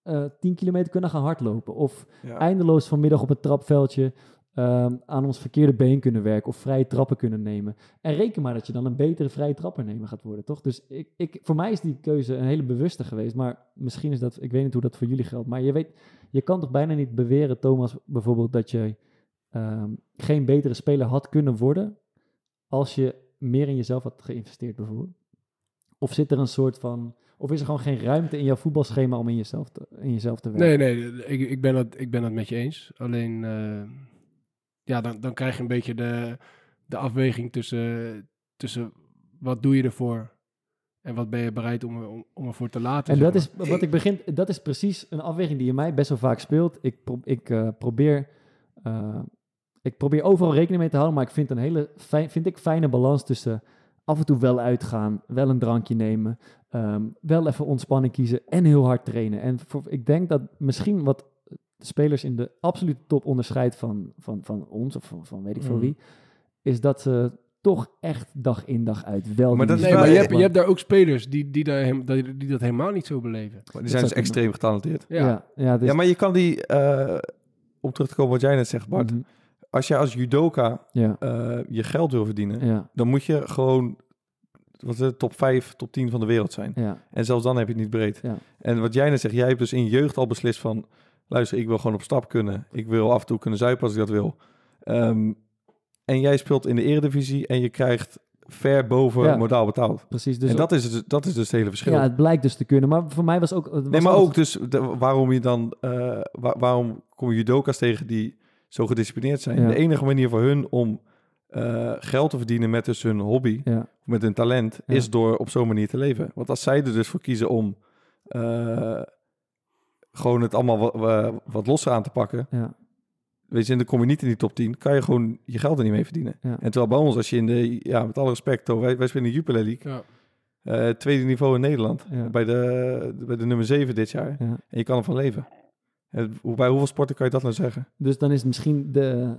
eh, eh 10 kilometer kunnen gaan hardlopen. Of Ja. eindeloos vanmiddag op het trapveldje ehm, aan ons verkeerde been kunnen werken. Of vrije trappen kunnen nemen. En reken maar dat je dan een betere vrije trappernemer gaat worden, toch? Dus ik, ik, voor mij is die keuze een hele bewuste geweest. Maar misschien is dat, ik weet niet hoe dat voor jullie geldt. Maar je weet, je kan toch bijna niet beweren, Thomas, bijvoorbeeld, dat je ehm, geen betere speler had kunnen worden. als je meer in jezelf had geïnvesteerd, bijvoorbeeld. Of zit er een soort van. Of is er gewoon geen ruimte in jouw voetbalschema om in jezelf te, in jezelf te werken? Nee, nee, ik, ik, ben het, ik ben het met je eens. Alleen, eh, ja, dan, dan krijg je een beetje de, de afweging tussen, tussen wat doe je ervoor en wat ben je bereid om, om, om ervoor te laten. En dat is wat ik begin. Dat is precies een afweging die in mij best wel vaak speelt. Ik, pro- ik eh, probeer. eh, ik probeer overal rekening mee te houden, maar ik vind een hele fijn, vind ik fijne balans tussen af en toe wel uitgaan, wel een drankje nemen, ehm, wel even ontspanning kiezen en heel hard trainen. En voor, ik denk dat misschien wat de spelers in de absolute top onderscheidt van, van, van ons of van, van weet ik veel Mm. wie, is dat ze toch echt dag in dag uit wel. Maar dat is Nee, maar je hebt, je hebt daar ook spelers die, die, daar hem- die, die dat helemaal niet zo beleven. Maar die zijn dus extreem getalenteerd. Ja, ja, ja, dus, Ja, maar je kan die, eh, om terug te komen wat jij net zegt, Bart. Mhm. Als je als judoka ja, eh, je geld wil verdienen, ja, dan moet je gewoon wat het, top 5, top 10 van de wereld zijn. ja. En zelfs dan heb je het niet breed. En wat jij net zegt, jij hebt dus in je jeugd al beslist van... luister, ik wil gewoon op stap kunnen. Ik wil af en toe kunnen zuipen als ik dat wil. Ehm, en jij speelt in de eredivisie en je krijgt ver boven Ja. modaal betaald. Precies. Dus en dat is, dus, dat is dus het hele verschil. ja, het blijkt dus te kunnen. Maar voor mij was ook. het was nee, maar ook dus de- waarom je dan... eh, wa- waarom kom je judoka's tegen die zo gedisciplineerd zijn? Ja. De enige manier voor hun om eh, geld te verdienen met dus hun hobby... Ja, met hun talent, Ja. is door op zo'n manier te leven. Want als zij er dus voor kiezen om eh, gewoon het allemaal wat, wa- wat losser aan te pakken, ja, weet je, en dan kom je niet in die top 10, kan je gewoon je geld er niet mee verdienen. Ja. En terwijl bij ons, als je in de, ja, met alle respect, hoor, wij, wij spelen in de Jupiler League, ja. eh, tweede niveau in Nederland, Ja. bij, de, bij de nummer 7 dit jaar. ja. En je kan ervan leven. Bij hoeveel sporten kan je dat nou zeggen? Dus dan is het misschien de.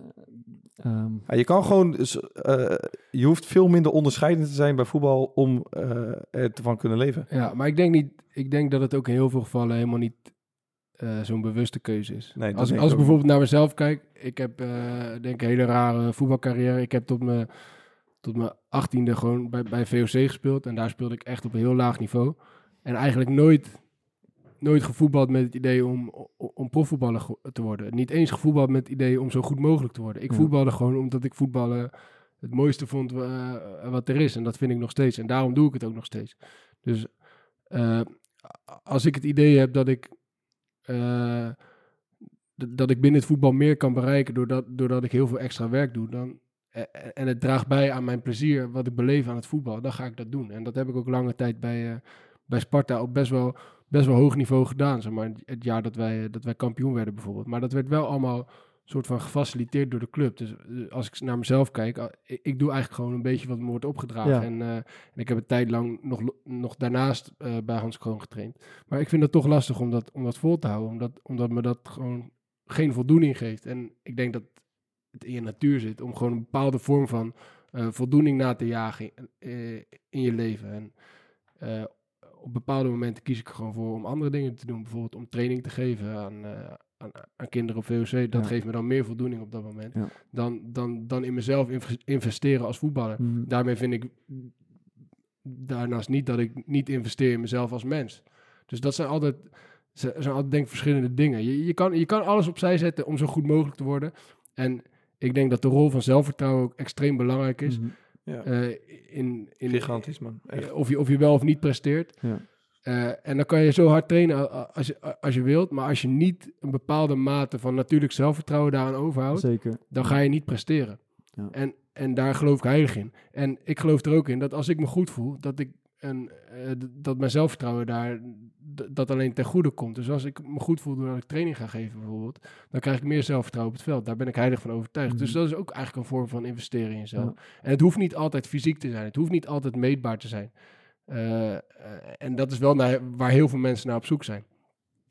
ehm, Ja, je kan gewoon, dus, eh, je hoeft veel minder onderscheidend te zijn bij voetbal om eh er te van kunnen leven. ja, maar ik denk, niet, ik denk dat het ook in heel veel gevallen helemaal niet eh, zo'n bewuste keuze is. Nee, als als ik ook bijvoorbeeld naar mezelf kijk, ik heb eh, denk een hele rare voetbalcarrière. Ik heb tot mijn, tot mijn achttiende gewoon bij, bij VOC gespeeld en daar speelde ik echt op een heel laag niveau. En eigenlijk nooit, nooit gevoetbald met het idee om, om, profvoetballer te worden. Niet eens gevoetbald met het idee om zo goed mogelijk te worden. Ik Ja. voetbalde gewoon omdat ik voetballen het mooiste vond eh, wat er is. En dat vind ik nog steeds. En daarom doe ik het ook nog steeds. Dus eh, als ik het idee heb dat ik, eh, dat ik binnen het voetbal meer kan bereiken doordat, doordat ik heel veel extra werk doe, dan, en het draagt bij aan mijn plezier wat ik beleef aan het voetbal, dan ga ik dat doen. En dat heb ik ook lange tijd bij, bij Sparta op best wel, best wel hoog niveau gedaan. Zeg maar, het jaar dat wij, dat wij kampioen werden bijvoorbeeld. Maar dat werd wel allemaal soort van gefaciliteerd door de club. Dus eh, als ik naar mezelf kijk, ah, ik, doe eigenlijk gewoon een beetje wat me wordt opgedragen. Ja. En, eh, en ik heb een tijd lang nog, nog daarnaast eh, bij Hans Kroon getraind. Maar ik vind het toch lastig om dat, om dat vol te houden. Omdat, omdat me dat gewoon geen voldoening geeft. En ik denk dat het in je natuur zit om gewoon een bepaalde vorm van eh, voldoening na te jagen in, eh, in je leven. En eh, op bepaalde momenten kies ik er gewoon voor om andere dingen te doen. Bijvoorbeeld om training te geven aan, eh, aan, aan kinderen op VOC. Dat Ja. geeft me dan meer voldoening op dat moment. Ja. Dan, dan, dan in mezelf inv- investeren als voetballer. Mhm. Daarmee vind ik daarnaast niet dat ik niet investeer in mezelf als mens. Dus dat zijn altijd, ze- zijn altijd denk ik verschillende dingen. Je, je, kan, je kan alles opzij zetten om zo goed mogelijk te worden. En ik denk dat de rol van zelfvertrouwen ook extreem belangrijk is. Mhm. Ja. eh, in, in, Gigantisch, man. Echt. eh, of, je, of je wel of niet presteert. Ja. Eh, en dan kan je zo hard trainen als je, als je wilt. Maar als je niet een bepaalde mate van natuurlijk zelfvertrouwen daaraan overhoudt, Zeker. dan ga je niet presteren. Ja. En, en daar geloof ik heilig in. En ik geloof er ook in dat als ik me goed voel, dat ik d- dat mijn zelfvertrouwen daar dat alleen ten goede komt. Dus als ik me goed voel doordat ik training ga geven bijvoorbeeld, dan krijg ik meer zelfvertrouwen op het veld. Daar ben ik heilig van overtuigd. Dus Mhm. dat is ook eigenlijk een vorm van investeren in jezelf. Ja. En het hoeft niet altijd fysiek te zijn. Het hoeft niet altijd meetbaar te zijn. Eh, eh, en dat is wel naar, waar heel veel mensen naar op zoek zijn.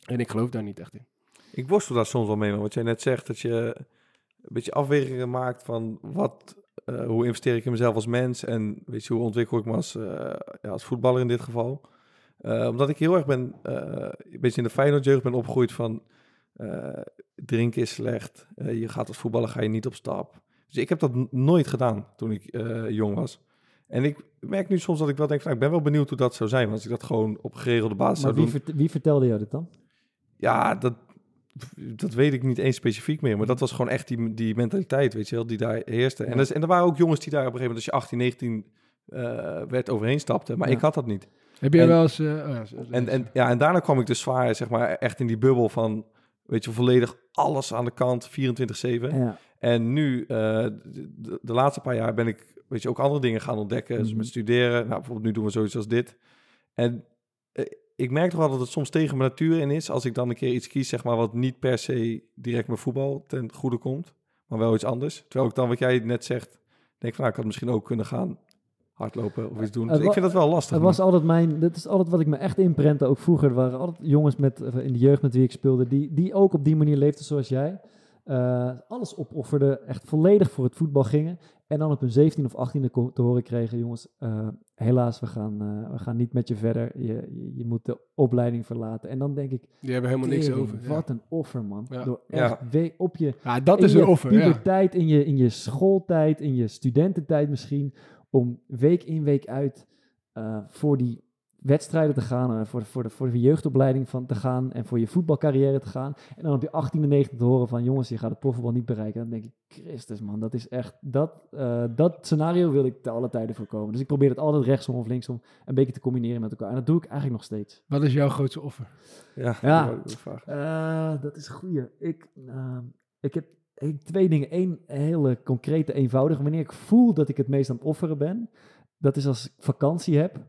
En ik geloof daar niet echt in. Ik worstel daar soms wel mee, man. Wat jij net zegt, dat je een beetje afwegingen maakt van wat, eh, hoe investeer ik in mezelf als mens en weet je, hoe ontwikkel ik me als, ja, als voetballer in dit geval. Eh, omdat ik heel erg ben, eh, een beetje in de Feyenoord-jeugd ben opgegroeid van eh, drinken is slecht, je gaat als voetballer ga je niet op stap. Dus ik heb dat nooit gedaan toen ik jong was. En ik merk nu soms dat ik wel denk van, nou, ik ben wel benieuwd hoe dat zou zijn. Want als ik dat gewoon op geregelde basis Maar zou wie, doen. wie vertelde jou dit dan? Ja, dat, dat weet ik niet eens specifiek meer. Maar dat was gewoon echt die, die mentaliteit, weet je wel, die daar heerste. En, Ja. dat is- en er waren ook jongens die daar op een gegeven moment, als je 18, 19 eh, werd, overheen stapten. Maar Ja. ik had dat niet. Heb jij En- wel eens... eh, oh ja, En, en, ja, en daarna kwam ik dus zwaar, zeg maar, echt in die bubbel van, weet je, volledig alles aan de kant, 24-7. Ja. En nu, eh, de, laatste paar jaar ben ik, weet je, ook andere dingen gaan ontdekken. Dus Mhm. met studeren, nou, bijvoorbeeld nu doen we zoiets als dit. En eh, ik merk toch wel dat het soms tegen mijn natuur in is, als ik dan een keer iets kies, zeg maar, wat niet per se direct mijn voetbal ten goede komt, maar wel iets anders. Terwijl ik dan, wat jij net zegt, denk van, nou, ik had misschien ook kunnen gaan hardlopen of iets doen. Dus ik vind dat wel lastig. Het was altijd mijn, dat is altijd wat ik me echt inprentte, ook vroeger. Er waren altijd jongens met, eh, in de jeugd met wie ik speelde, die, die ook op die manier leefden zoals jij. Eh, alles opofferden, echt volledig voor het voetbal gingen. En dan op hun 17 of 18e ko- te horen kregen, jongens, eh, helaas, we gaan, we gaan niet met je verder. Je, je, je moet de opleiding verlaten. En dan denk ik, Die hebben helemaal niks over. ja. wat een offer, man. Ja. Door Ja. echt we- op je, Ja, dat in is je een offer. Ja. puberteit, in, je, in je schooltijd, in je studententijd misschien, om week in, week uit eh, voor die wedstrijden te gaan, voor, de, voor, de, voor de jeugdopleiding van te gaan en voor je voetbalcarrière te gaan. En dan op je 18e, 19e te horen van jongens, je gaat het profvoetbal niet bereiken. Dan denk ik, Christus man, dat is echt, dat, eh, dat scenario wil ik te alle tijden voorkomen. Dus ik probeer het altijd rechtsom of linksom een beetje te combineren met elkaar. En dat doe ik eigenlijk nog steeds. Wat is jouw grootste offer? Ja, Ja. dat. Eh, dat is een goeie. Ik, eh, ik heb twee dingen. Eén hele concrete, eenvoudige. Wanneer ik voel dat ik het meest aan het offeren ben, dat is als ik vakantie heb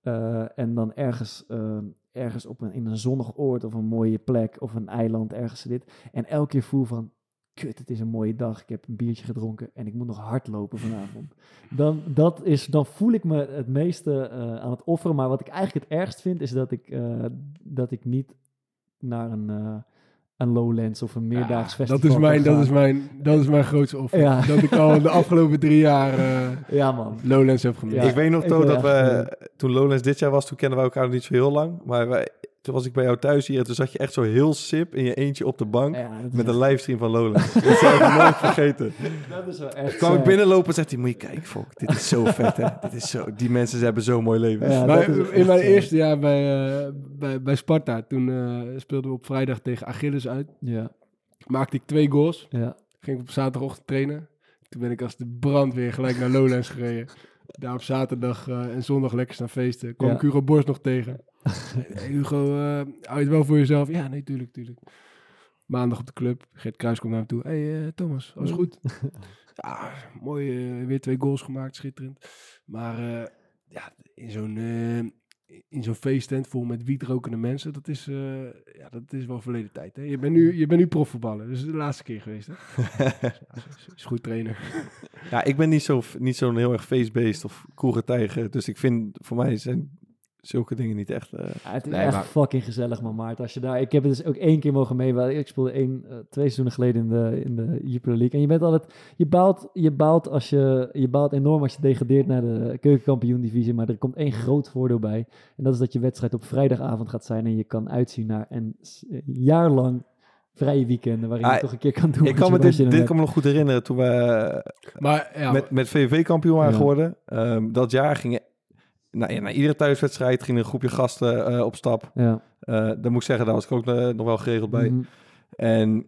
eh, en dan ergens, eh, ergens op een, in een zonnig oord of een mooie plek of een eiland ergens zit en elke keer voel van, kut, het is een mooie dag, ik heb een biertje gedronken en ik moet nog hardlopen vanavond. *laughs* Dan, dat is, dan voel ik me het meeste eh, aan het offeren. Maar wat ik eigenlijk het ergst vind, is dat ik, dat ik niet naar een, een Lowlands of een meerdaags Ja, festival dat, is mijn, dat, is mijn, dat is mijn grootste offer. Ja. Dat ik al de afgelopen drie jaar eh, *laughs* Ja, man. Lowlands heb gemist. Ja, ik weet nog ben dat we, toen Lowlands dit jaar was, toen kennen wij elkaar nog niet zo heel lang. Maar wij, toen was ik bij jou thuis hier en toen zat je echt zo heel sip in je eentje op de bank. Ja, Met echt- een livestream van Lowlands. *laughs* dat zou ik nooit vergeten. Dat is wel echt kwam ik binnenlopen en zegt hij, moet je kijken, Fok, dit is zo vet, hè. Dit is zo, die mensen ze hebben zo'n mooi leven. Ja, Maar dat is in echt mijn sad. eerste jaar bij, eh, bij, bij Sparta, toen eh, speelden we op vrijdag tegen Achilles uit. Ja, Maakte ik twee goals. ja. Ging ik op zaterdagochtend trainen. Toen ben ik als de brandweer gelijk naar Lowlands gereden. Daar op zaterdag eh, en zondag lekker staan feesten. Kwam Ja. ik Hugo Borst nog tegen. Hugo, eh, hou je het wel voor jezelf? Ja, nee, tuurlijk, tuurlijk. Maandag op de club. Geert Kruis komt naar me toe. hey, eh, Thomas, alles goed? *laughs* ja, mooi. eh, weer twee goals gemaakt, schitterend. Maar ja, in zo'n... in zo'n feesttent vol met wietrokende mensen, dat is, ja, dat is wel verleden tijd. Hè? Je bent nu, je bent nu profvoetballer, dus de laatste keer geweest. Hè? *laughs* ja, is, is goed trainer. Ja, ik ben niet zo'n niet zo'n heel erg feestbeest of koerentijger. Dus ik vind, voor mij zijn zulke dingen niet echt... eh, Ja, het is Nee, echt maar- fucking gezellig, man, Maarten. Als je daar, ik heb het dus ook één keer mogen mee. Ik speelde één, eh, twee seizoenen geleden in de, in de Jupiler League. En je bent altijd, je baalt, je baalt als je, je baalt enorm als je degradeert naar de keukenkampioen divisie. Maar er komt één groot voordeel bij. En dat is dat je wedstrijd op vrijdagavond gaat zijn. En je kan uitzien naar een jaar lang vrije weekenden. Waarin je Ah, toch een keer kan doen. ik wat kan je- me dit, dit kan me nog goed herinneren toen we eh, Maar ja, met, met VVV kampioen waren Ja. geworden. Ehm, dat jaar gingen... Nou, ja, na iedere thuiswedstrijd ging een groepje gasten eh, op stap. Ja. Eh dan moet ik zeggen, daar was ik ook eh, nog wel geregeld bij. Mhm. En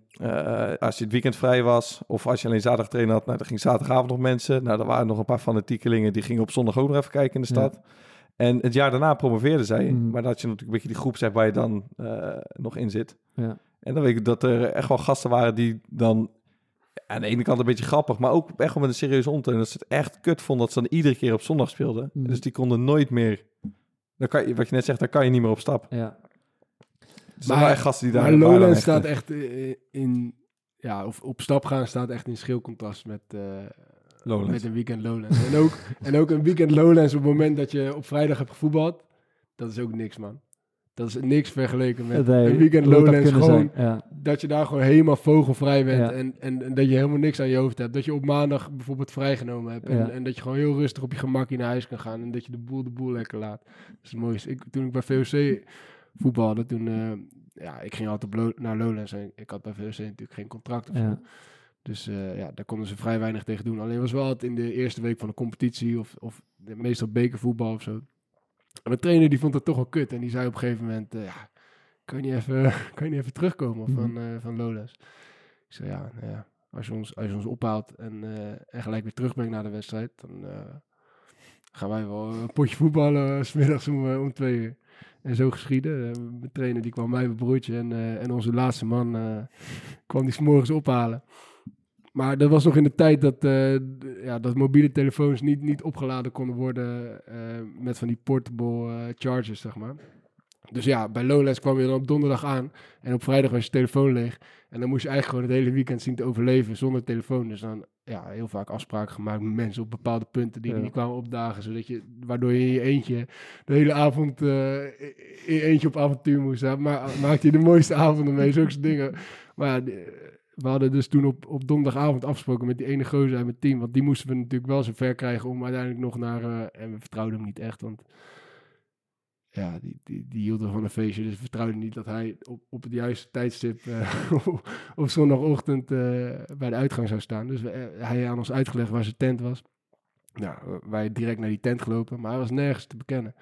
als je het weekend vrij was, of als je alleen zaterdag trainen had, nou, dan ging zaterdagavond nog mensen. Nou, er waren nog een paar fanatiekelingen, die gingen op zondag ook nog even kijken in de Ja. stad. En het jaar daarna promoveerden zij. Mhm. Maar dat je natuurlijk een beetje die groep waar je dan nog in zit. Ja. En dan weet ik dat er echt wel gasten waren die dan aan de ene kant een beetje grappig, maar ook echt wel met een serieuze ondertoon. Dat ze het echt kut vonden dat ze dan iedere keer op zondag speelden. Mhm. Dus die konden nooit meer... Dan kan je, wat je net zegt, daar kan je niet meer op stap. ja. Dus waren echt gasten die daar... maar Lowlands staat eh, echt eh, in, ja, of op stap gaan staat echt in schil contrast met, eh, Lowlands. met een weekend Lowlands. en, ook, en ook een weekend Lowlands op het moment dat je op vrijdag hebt gevoetbald, dat is ook niks, man. Dat is niks vergeleken met Nee, een weekend het Lowlands. kunnen Gewoon. Ja. dat je daar gewoon helemaal vogelvrij bent Ja. en, en, en dat je helemaal niks aan je hoofd hebt. Dat je op maandag bijvoorbeeld vrijgenomen hebt en, Ja. en dat je gewoon heel rustig op je gemakje naar huis kan gaan en dat je de boel de boel lekker laat. Dat is het mooiste. Ik, toen ik bij VOC voetbalde, toen, eh, ja, ik ging altijd Lo- naar Lowlands en ik had bij VOC natuurlijk geen contract of zo. Dus eh, ja, daar konden ze vrij weinig tegen doen. Alleen was wel altijd in de eerste week van de competitie of, of meestal bekervoetbal of zo. De trainer die vond het toch wel kut en die zei op een gegeven moment, eh, ja, kan je niet even, *laughs* kan je niet even terugkomen Mhm. van, eh van Lowlands? Ik zei, ja, nou ja als, je ons, als je ons ophaalt en, eh, en gelijk weer terugbrengt naar de wedstrijd, dan gaan wij wel een potje voetballen, 's smiddags om, om twee uur. En zo geschieden. Mijn trainer die kwam mij, mijn broertje en, en onze laatste man kwam die 's morgens ophalen. Maar dat was nog in de tijd dat, eh, ja, dat mobiele telefoons niet, niet opgeladen konden worden eh, met van die portable eh, chargers, zeg maar. Dus ja, bij Lowlands kwam je dan op donderdag aan en op vrijdag was je telefoon leeg. En dan moest je eigenlijk gewoon het hele weekend zien te overleven zonder telefoon. Dus dan ja, heel vaak afspraken gemaakt met mensen op bepaalde punten die Ja. niet kwamen opdagen. Zodat je, waardoor je in je eentje de hele avond eh, in je eentje op avontuur moest. Hè. Maar maakte je de mooiste avonden mee, zulke dingen. Maar ja, we hadden dus toen op, op donderdagavond afgesproken met die ene gozer uit mijn team. Want die moesten we natuurlijk wel zo ver krijgen om uiteindelijk nog naar... eh, en we vertrouwden hem niet echt, want... Ja, die, die, die hield er van een feestje, dus we vertrouwden niet dat hij op, op het juiste tijdstip eh, *laughs* op, zondagochtend eh, bij de uitgang zou staan. Dus hij aan ons uitgelegd waar zijn tent was. Nou, wij direct naar die tent gelopen, maar hij was nergens te bekennen.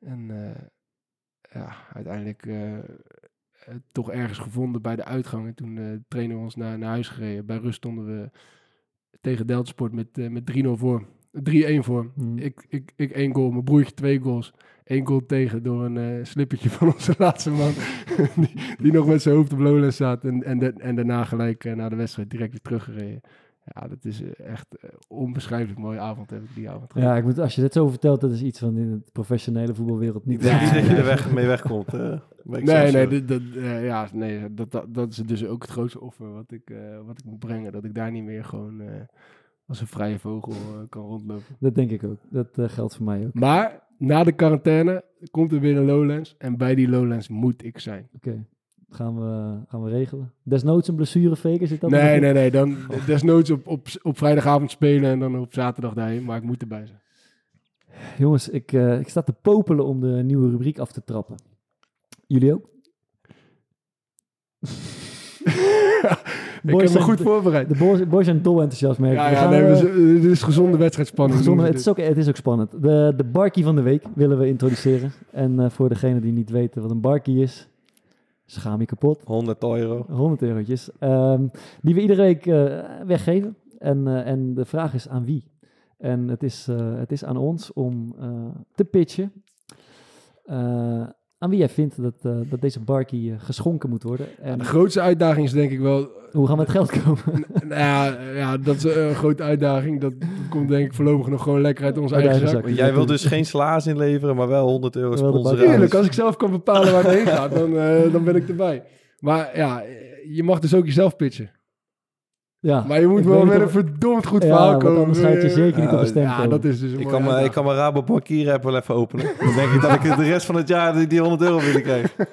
En ja, uiteindelijk toch ergens gevonden bij de uitgang. En toen eh trainen we ons naar, naar huis gereden. Bij rust stonden we tegen Deltasport met, eh, met 3-0 voor. 3-1 voor. Mhm. Ik, ik, ik één goal, mijn broertje twee goals. Eén goal tegen door een eh slippertje *laughs* van onze laatste man. *laughs* die, die nog met zijn hoofd op Lowlands zat. En, en, de- en daarna gelijk eh, na de wedstrijd direct weer teruggereden. Ja, dat is eh, echt eh, onbeschrijfelijk mooie avond heb ik die avond gehad. Ja, ik moet, als je dit zo vertelt, dat is iets van in de professionele voetbalwereld niet. Ik denk niet Nee. dat je er weg, mee wegkomt. eh, Nee, nee, dat, dat, eh, ja, nee dat, dat, dat is dus ook het grootste offer wat ik, eh, wat ik moet brengen. Dat ik daar niet meer gewoon eh, als een vrije vogel eh, kan rondlopen. Dat denk ik ook. Dat eh, geldt voor mij ook. Maar na de quarantaine komt er weer een Lowlands. En bij die Lowlands moet ik zijn. Oké, gaan, we, gaan we regelen. Desnoods een blessure faken, zit dat? Nee, nee, nee. Dan desnoods op, op, op vrijdagavond spelen en dan op zaterdag daarheen. Maar ik moet erbij zijn. Jongens, ik, eh, ik sta te popelen om de nieuwe rubriek af te trappen. Jullie ook? *laughs* ik heb me goed voorbereid. De boys, boys zijn dol enthousiast, merk. Ja, ja nee, eh, dit is gezonde wedstrijdspanning. Gezonde, het, is ook, het is ook spannend. De, de barkie van de week willen we introduceren. En eh, voor degenen die niet weten wat een barkie is, schaam je kapot. 100 euro. 100 eurotjes. ehm, die we iedere week eh, weggeven. En, eh, en de vraag is aan wie? En het is, eh, het is aan ons om te pitchen. Aan wie jij vindt dat, eh, dat deze barkie eh, geschonken moet worden. En De grootste uitdaging is denk ik wel... hoe gaan we het geld komen? *laughs* nou ja, ja, dat is een grote uitdaging. Dat, komt denk ik voorlopig nog gewoon lekker uit onze eigen eigen zak. jij wil dus geen salaris inleveren, maar wel 100 euro sponsoren. Tuurlijk, als ik zelf kan bepalen waar het heen gaat, dan, eh, dan ben ik erbij. Maar ja, je mag dus ook jezelf pitchen. Ja, Maar je moet ik wel met een verdomd goed ja, verhaal komen. anders ga je zeker niet op Ja, een stem Ja, dat is dus Ik kan, me, ik kan mijn app wel even openen. *laughs* Dan denk ik dat ik de rest van het jaar die, die 100 euro willen krijgen. *laughs*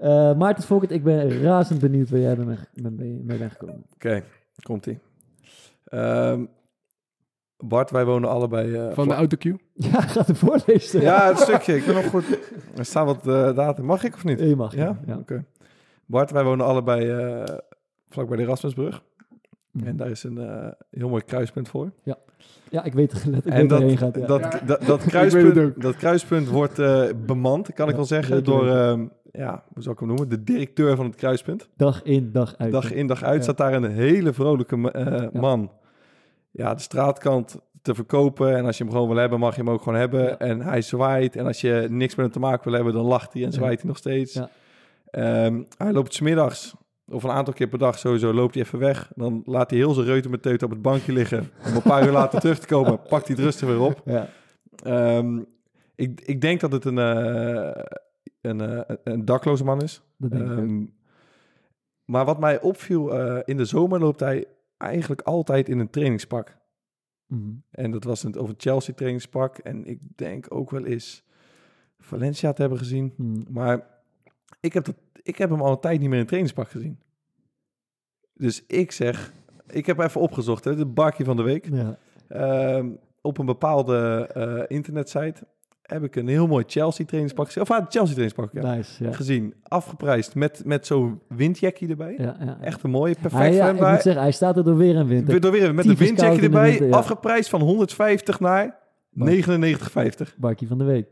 Eh, Maarten Volkert, ik ben razend benieuwd waar jij mee, mee, mee bent gekomen. Oké, komt-ie. Ehm, Bart, wij wonen allebei... eh, Van de autocue. *laughs* Ja, gaat het voorlezen. Ja, het stukje. Ik ben nog goed. Er staat wat eh data. Mag ik of niet? Je mag. Ja? ja. Oké. Bart, wij wonen allebei eh vlakbij de Erasmusbrug. Mhm. En daar is een eh, heel mooi kruispunt voor. Ja, ik weet, *laughs* ik en weet dat, heen gaat. Ja. dat, Ja. dat, dat, *laughs* weet het kruispunt, dat kruispunt wordt eh, bemand, kan ik Ja, wel zeggen, door, ehm, ja, hoe zou ik hem noemen? De directeur van het kruispunt. Dag in, dag uit. Dag in, dag uit Ja. staat daar een hele vrolijke eh, Ja. man. Ja, de straatkant te verkopen. En als je hem gewoon wil hebben, mag je hem ook gewoon hebben. Ja. En hij zwaait. En als je niks met hem te maken wil hebben, dan lacht hij en Ja. zwaait hij nog steeds. Ja. Ehm, hij loopt smiddags, of een aantal keer per dag sowieso, loopt hij even weg. Dan laat hij heel zijn reuten met teut op het bankje liggen. Om een paar uur later terug te komen, *laughs* pakt hij het rustig weer op. Ja. Ehm, ik, ik denk dat het een, eh, een, eh, een dakloze man is. Dat denk ik ook. Ehm, maar wat mij opviel, eh, in de zomer loopt hij eigenlijk altijd in een trainingspak. Mhm. En dat was of een Chelsea trainingspak. En ik denk ook wel eens Valencia te hebben gezien. Mhm. Maar ik heb, dat, ik heb hem al een tijd niet meer in een trainingspak gezien. Dus ik zeg, ik heb even opgezocht, hè, de barkie van de week. Ja. Ehm, op een bepaalde eh, internetsite heb ik een heel mooi Chelsea trainingspak gezien. Of ah, Chelsea trainingspak, ja. Nice, ja. Gezien, afgeprijsd met, met zo'n windjackie erbij. Ja. Echt een mooie, perfect voor ja, ik zeggen, hij staat er door weer en wind. Door weer met een windjackie de erbij. winter. Afgeprijsd van 150 naar Maar- 99,50. Barkie van de week.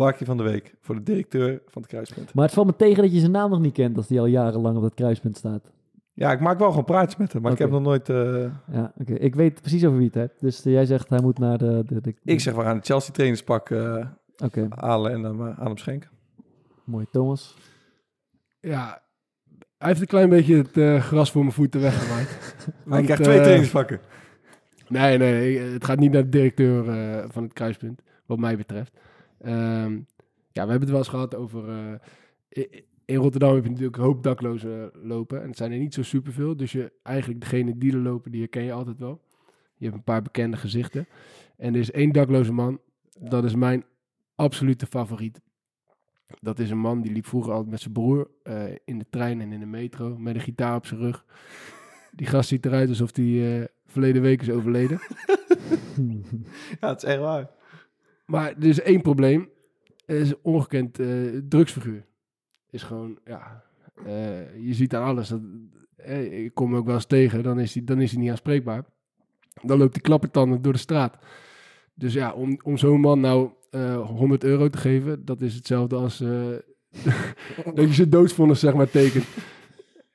Barkie van de week voor de directeur van het kruispunt. Maar het valt me tegen dat je zijn naam nog niet kent als die al jarenlang op dat kruispunt staat. Ja, ik maak wel gewoon praatjes met hem, maar ik heb nog nooit... eh, Ja, oké. Ik weet precies over wie het hebt. Dus eh, jij zegt hij moet naar de... de, de ik zeg, we gaan het Chelsea trainingspak eh, Oké, halen en dan aan hem schenken. mooi. Thomas. Ja, hij heeft een klein beetje het eh, gras voor mijn voeten weggemaakt. *laughs* Hij Want, krijgt twee trainingspakken. Nee, nee, nee, het gaat niet naar de directeur van het kruispunt, wat mij betreft. Ehm, ja, we hebben het wel eens gehad over... eh, in Rotterdam heb je natuurlijk een hoop daklozen lopen. En het zijn er niet zo superveel. Dus je, eigenlijk degene die er lopen, die herken je altijd wel. Je hebt een paar bekende gezichten. En er is één dakloze man. Dat is mijn absolute favoriet. Dat is een man die liep vroeger altijd met zijn broer eh, in de trein en in de metro. Met een gitaar op zijn rug. Die gast ziet eruit alsof hij eh, verleden week is overleden. *laughs* Ja, het is echt waar. Maar er is één probleem. Is ongekend eh, drugsfiguur. Is gewoon, ja... eh, je ziet aan alles. Dat, eh, ik kom ook wel eens tegen. Dan is hij, dan is hij niet aanspreekbaar. Dan loopt hij klappertanden door de straat. Dus ja, om, om zo'n man nou eh 100 euro te geven... dat is hetzelfde als... *laughs* dat je zijn doodsvonnis, zeg maar, tekent.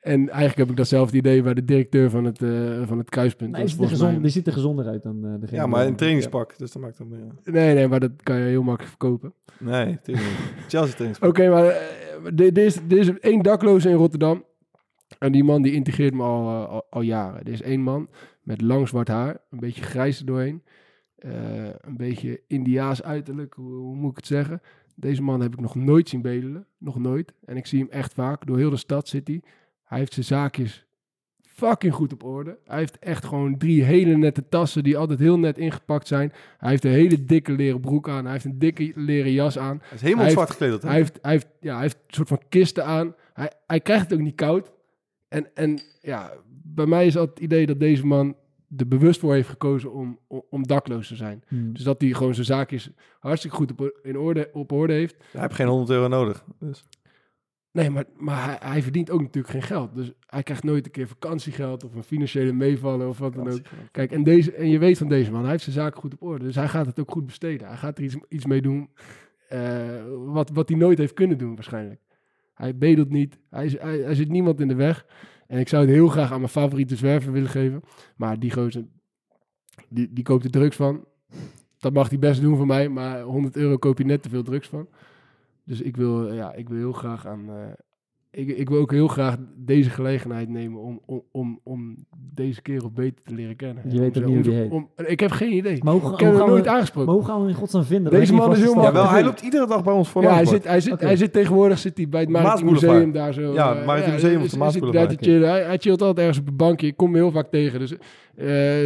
En eigenlijk heb ik datzelfde idee bij de directeur van het, eh, van het kruispunt. Nee, is er gezond, mij- die ziet er gezonder uit dan eh, degene. Ja, maar een trainingspak, dus dat maakt dan meer. Nee, nee, maar dat kan je heel makkelijk verkopen. Nee. *laughs* Chelsea trainingspak. Oké, maar eh, er is, er is één dakloze in Rotterdam. En die man die integreert me al, al, al jaren. Er is één man met lang zwart haar, een beetje grijs er doorheen. eh, een beetje Indiaas uiterlijk, hoe, hoe moet ik het zeggen? Deze man heb ik nog nooit zien bedelen. Nog nooit. En ik zie hem echt vaak. Door heel de stad zit hij. Hij heeft zijn zaakjes fucking goed op orde. Hij heeft echt gewoon drie hele nette tassen die altijd heel net ingepakt zijn. Hij heeft een hele dikke leren broek aan. Hij heeft een dikke leren jas aan. Hij is helemaal Hij zwart gekleed. hè? Hij heeft, hij, heeft, ja, hij heeft een soort van kisten aan. Hij, hij krijgt het ook niet koud. En, en ja, bij mij is altijd het idee dat deze man er bewust voor heeft gekozen om, om, om dakloos te zijn. Hmm. Dus dat hij gewoon zijn zaakjes hartstikke goed op, in orde, op orde heeft. Hij heeft geen 100 euro nodig. Dus. Nee, maar, maar hij, hij verdient ook natuurlijk geen geld. Dus hij krijgt nooit een keer vakantiegeld of een financiële meevallen of wat dan ook. Kijk, en, deze, en je weet van deze man, hij heeft zijn zaken goed op orde. Dus hij gaat het ook goed besteden. Hij gaat er iets, iets mee doen eh, wat, wat hij nooit heeft kunnen doen waarschijnlijk. Hij bedelt niet, hij, is- hij, hij zit niemand in de weg. En ik zou het heel graag aan mijn favoriete zwerver willen geven. Maar die gozer, die, die koopt er drugs van. Dat mag hij best doen voor mij, maar 100 euro koop je net te veel drugs van. Dus ik wil, ja, ik wil heel graag aan. eh, ik, ik wil ook heel graag deze gelegenheid nemen om, om, om, om deze kerel beter te leren kennen. Je weet ook niet hoe die heet. om- ik heb geen idee. Maar hoe, ik heb hem nooit we, aangesproken. maar hoe gaan we hem in godsnaam vinden? Deze man is heel te Ja, wel, hij loopt iedere dag bij ons voor Ja, hij zit, hij, zit, hij zit tegenwoordig zit hij bij het Maritiem. Museum daar zo. Ja, eh, Maritiem Museum of de Maasboulevard, zit hij. Hij, chillt altijd ergens op een bankje. Ik kom me heel vaak tegen. Dus eh,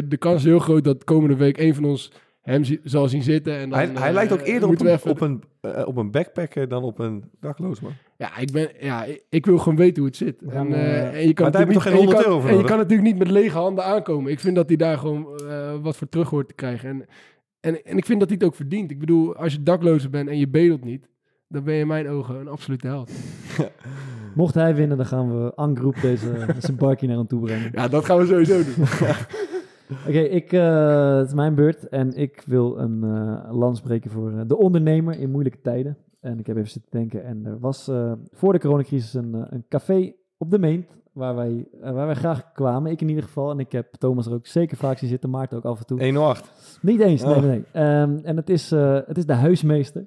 de kans is heel groot dat komende week een van ons hem zie- zal zien zitten. En dan, Hij, hij eh, lijkt ook eerder op een, even- op, een, eh, op een backpacker dan op een dakloos man. Ja, ik, ben, ja, ik, ik wil gewoon weten hoe het zit. En, eh, eh, en je kan maar daar heb je natuurlijk toch geen niet- en 100 kan- euro voor En je kan natuurlijk niet met lege handen aankomen. Ik vind dat hij daar gewoon eh, wat voor terug hoort te krijgen. En, en, en ik vind dat hij het ook verdient. Ik bedoel, als je daklozer bent en je bedelt niet, dan ben je in mijn ogen een absolute held. *laughs* Mocht hij winnen, dan gaan we Angroep deze zijn barkie naar hem toe brengen. Ja, dat gaan we sowieso doen. *laughs* Oké, ik, eh, het is mijn beurt en ik wil een eh lans spreken voor eh, de ondernemer in moeilijke tijden. En ik heb even zitten denken en er was voor de coronacrisis een, een café op de Meent waar wij, waar wij graag kwamen. Ik in ieder geval en ik heb Thomas er ook zeker vaak zien zitten, Maarten ook af en toe. 108. Niet eens, nee, Oh. nee. nee. Ehm, en het is, het is de huismeester.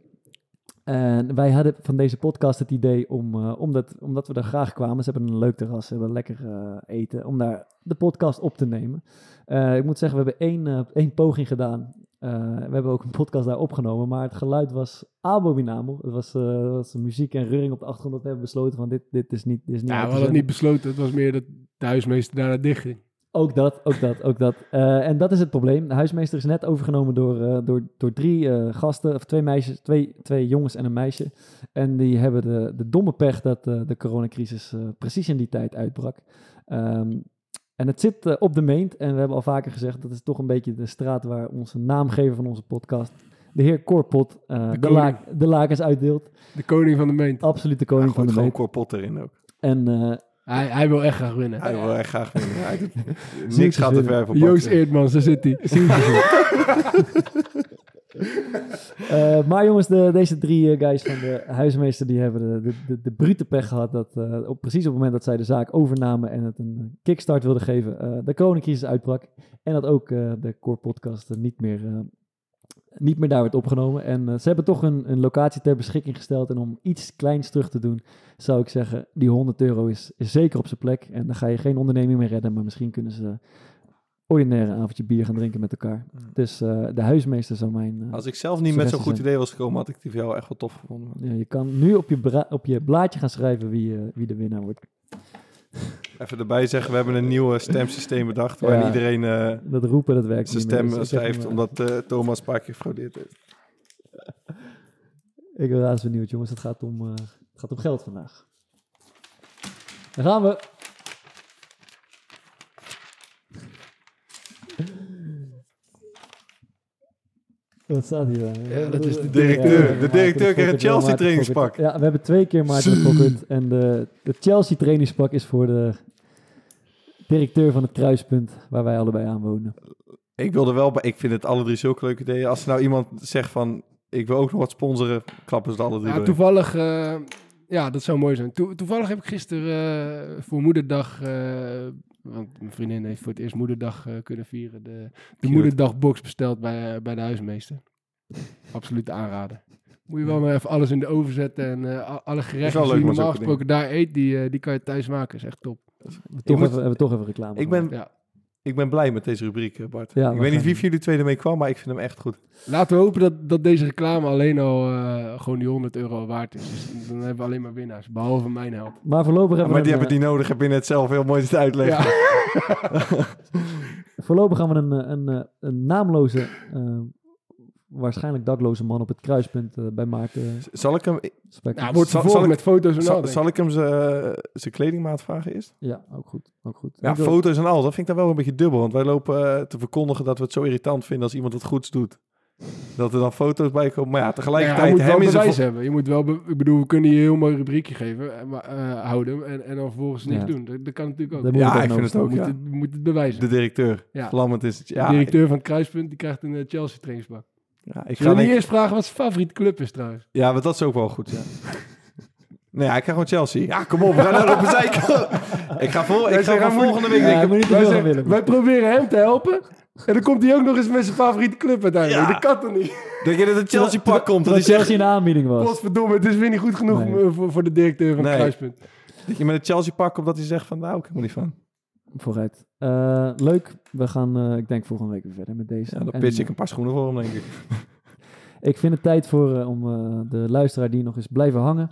En wij hadden van deze podcast het idee om, eh, omdat, omdat we er graag kwamen, ze hebben een leuk terras, ze hebben lekker eh, eten, om daar de podcast op te nemen. Eh, ik moet zeggen, we hebben één, één poging gedaan. We hebben ook een podcast daar opgenomen, maar het geluid was abominabel. Het was, was muziek en reuring op de achtergrond. Dat we hebben besloten van dit, dit is niet, dit is niet Ja, we hadden het niet besloten. Het was meer dat de huismeester daarna dicht ging. Ook dat, ook dat, ook dat. Eh, en dat is het probleem. De huismeester is net overgenomen door, eh, door, door drie eh, gasten, of twee meisjes, twee, twee jongens en een meisje. En die hebben de, de domme pech dat eh, de coronacrisis eh, precies in die tijd uitbrak. Ehm, en het zit op de meent. En we hebben al vaker gezegd, dat is toch een beetje de straat waar onze naamgever van onze podcast, de heer Korpot, eh, De de, laak, de lakens uitdeelt. De koning van de meent. Absoluut de koning Ja, van de gewoon meent. korpot erin ook. En eh, Hij, hij wil echt graag winnen. Hij wil echt graag winnen. Hij doet- Zie *laughs* Niks ik gaat te ver voor Joost. Eerdmans, daar zit hij. *laughs* Eh, maar jongens, de, deze drie eh, guys van de huismeester die hebben de, de, de, de brute pech gehad dat eh, op, precies op het moment dat zij de zaak overnamen en het een kickstart wilden geven, eh, de coronacrisis uitbrak en dat ook eh, de core podcast eh, niet meer, eh, niet meer daar werd opgenomen. En eh, ze hebben toch een, een locatie ter beschikking gesteld en om iets kleins terug te doen, zou ik zeggen, die 100 euro is, is zeker op zijn plek en dan ga je geen onderneming meer redden, maar misschien kunnen ze ordinaire avondje bier gaan drinken met elkaar. Dus eh, de huismeester zou mijn... eh, Als ik zelf niet met zo'n goed idee was gekomen, had ik die voor jou echt wel tof gevonden. Ja, je kan nu op je, op je blaadje gaan schrijven wie, wie de winnaar wordt. Even erbij zeggen, we hebben een nieuw stemsysteem bedacht. Waarin Ja. iedereen eh, Dat roepen, dat werkt zijn stem Dus schrijft, eh, omdat eh, Thomas een paar keer gefraudeerd heeft. Ik ben razend benieuwd, jongens. Het gaat om, eh, het gaat om geld vandaag. Daar gaan we. Wat staat hier? dan? Ja, dat is de directeur. De directeur kreeg een Fokker, Chelsea trainingspak. Ja, we hebben twee keer Maarten Fokker. En de, de Chelsea trainingspak is voor de directeur van het kruispunt waar wij allebei aan wonen. Ik wilde wel, bij, ik vind het alle drie zulke leuke ideeën. Als er nou iemand zegt van, ik wil ook nog wat sponsoren, klappen ze het alle drie Ja, toevallig, eh, ja, dat zou mooi zijn. Toe- toevallig heb ik gisteren eh, voor moederdag, eh, want mijn vriendin heeft voor het eerst moederdag eh, kunnen vieren, de, de moederdagbox besteld bij, eh, bij de huismeester. *laughs* Absoluut aanraden. Moet je wel maar even alles in de oven zetten en eh, alle gerechten die je normaal gesproken daar eet, die, die kan je thuis maken. is echt top. We toch moet- even, hebben we toch even reclame Ik ben, Ja. Ik ben blij met deze rubriek, eh, Bart. Ja, ik we weet niet wie van jullie twee ermee kwam, maar ik vind hem echt goed. Laten we hopen dat, dat deze reclame alleen al eh, gewoon die 100 euro waard is. Dus dan hebben we alleen maar winnaars, behalve mijn held. Maar voorlopig hebben maar we die een, hebben die nodig, heb je net zelf heel mooi zitten uitleggen. Ja. *laughs* Voorlopig gaan we een, eh, een, een, een naamloze, eh, waarschijnlijk dakloze man op het kruispunt eh, bij Maarten Zal ik hem. Ja, wordt Zal- vervolgd zal ik- met foto's en al. zal, zal ik hem zijn zijn kledingmaat vragen eerst? Ja, ook goed. Ook goed. Ja, Ik wil- foto's en al, dat vind ik dan wel een beetje dubbel. Want wij lopen eh, te verkondigen dat we het zo irritant vinden als iemand het goeds doet. Dat er dan foto's bij komen. Maar ja, Ja, tegelijkertijd... je moet wel hem is bewijs hebben. Je moet wel, be- ik bedoel, we kunnen hier een heel mooi rubriekje geven, eh, maar, eh, houden en, en dan vervolgens niks Ja. doen. Dat, dat kan natuurlijk ook. Moet Ja, het ik vind het ook, moeten, ja. we moeten het bewijzen. de directeur. ja. Vlammend is het. Ja, de directeur van het kruispunt die krijgt een eh, Chelsea trainingsbak. Ja, ik ga ga niet denk- eerst vragen wat zijn favoriete club is trouwens. Ja, maar dat is ook wel goed, ja. *laughs* Nee, ja, ik krijg gewoon Chelsea. Ja, kom op, we gaan naar op een zijkant. *laughs* Ik ga, vol, ik ga van volgende week... Denk niet te Wij, veel zeggen- gaan willen. wij proberen hem te helpen. En dan komt hij ook nog eens met zijn favoriete club uiteindelijk. Ja. Dat kan toch niet? Dat je dat een Chelsea-pak komt. Dat, Dat Chelsea in de aanbieding was. Godverdomme, het is weer niet goed genoeg Nee. eh, voor, voor de directeur van Nee. het kruispunt. dat je met een Chelsea-pak komt dat hij zegt van... Nou, ik heb er niet van. Vooruit. Eh, leuk. We gaan, eh, ik denk, volgende week weer verder met deze. Ja, dan pitch ik een paar schoenen voor hem, denk ik. *laughs* Ik vind het tijd voor eh, om eh, de luisteraar die nog eens blijven hangen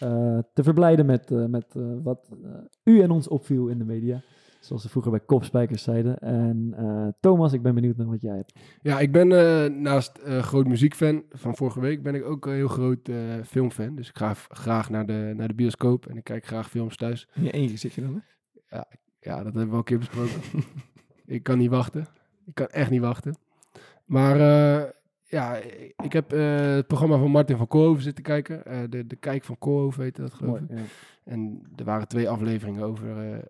eh, te verblijden met, eh, met eh, wat eh, u en ons opviel in de media. Zoals ze vroeger bij Kopspijkers zeiden. En eh, Thomas, ik ben benieuwd naar wat jij hebt. Ja, ik ben eh, naast eh, groot muziekfan van vorige week, ben ik ook een heel groot eh, filmfan. Dus ik ga graag naar de, naar de bioscoop en ik kijk graag films thuis. In je eentje zit je dan, hè? Ja, dat hebben we al een keer besproken. *laughs* ik kan niet wachten. Ik kan echt niet wachten. Maar eh, ja, ik heb eh, het programma van Martin van Koolhoven zitten kijken. Eh, de, de Kijk van Koolhoven heette dat, geloof ik. ja. En er waren twee afleveringen over,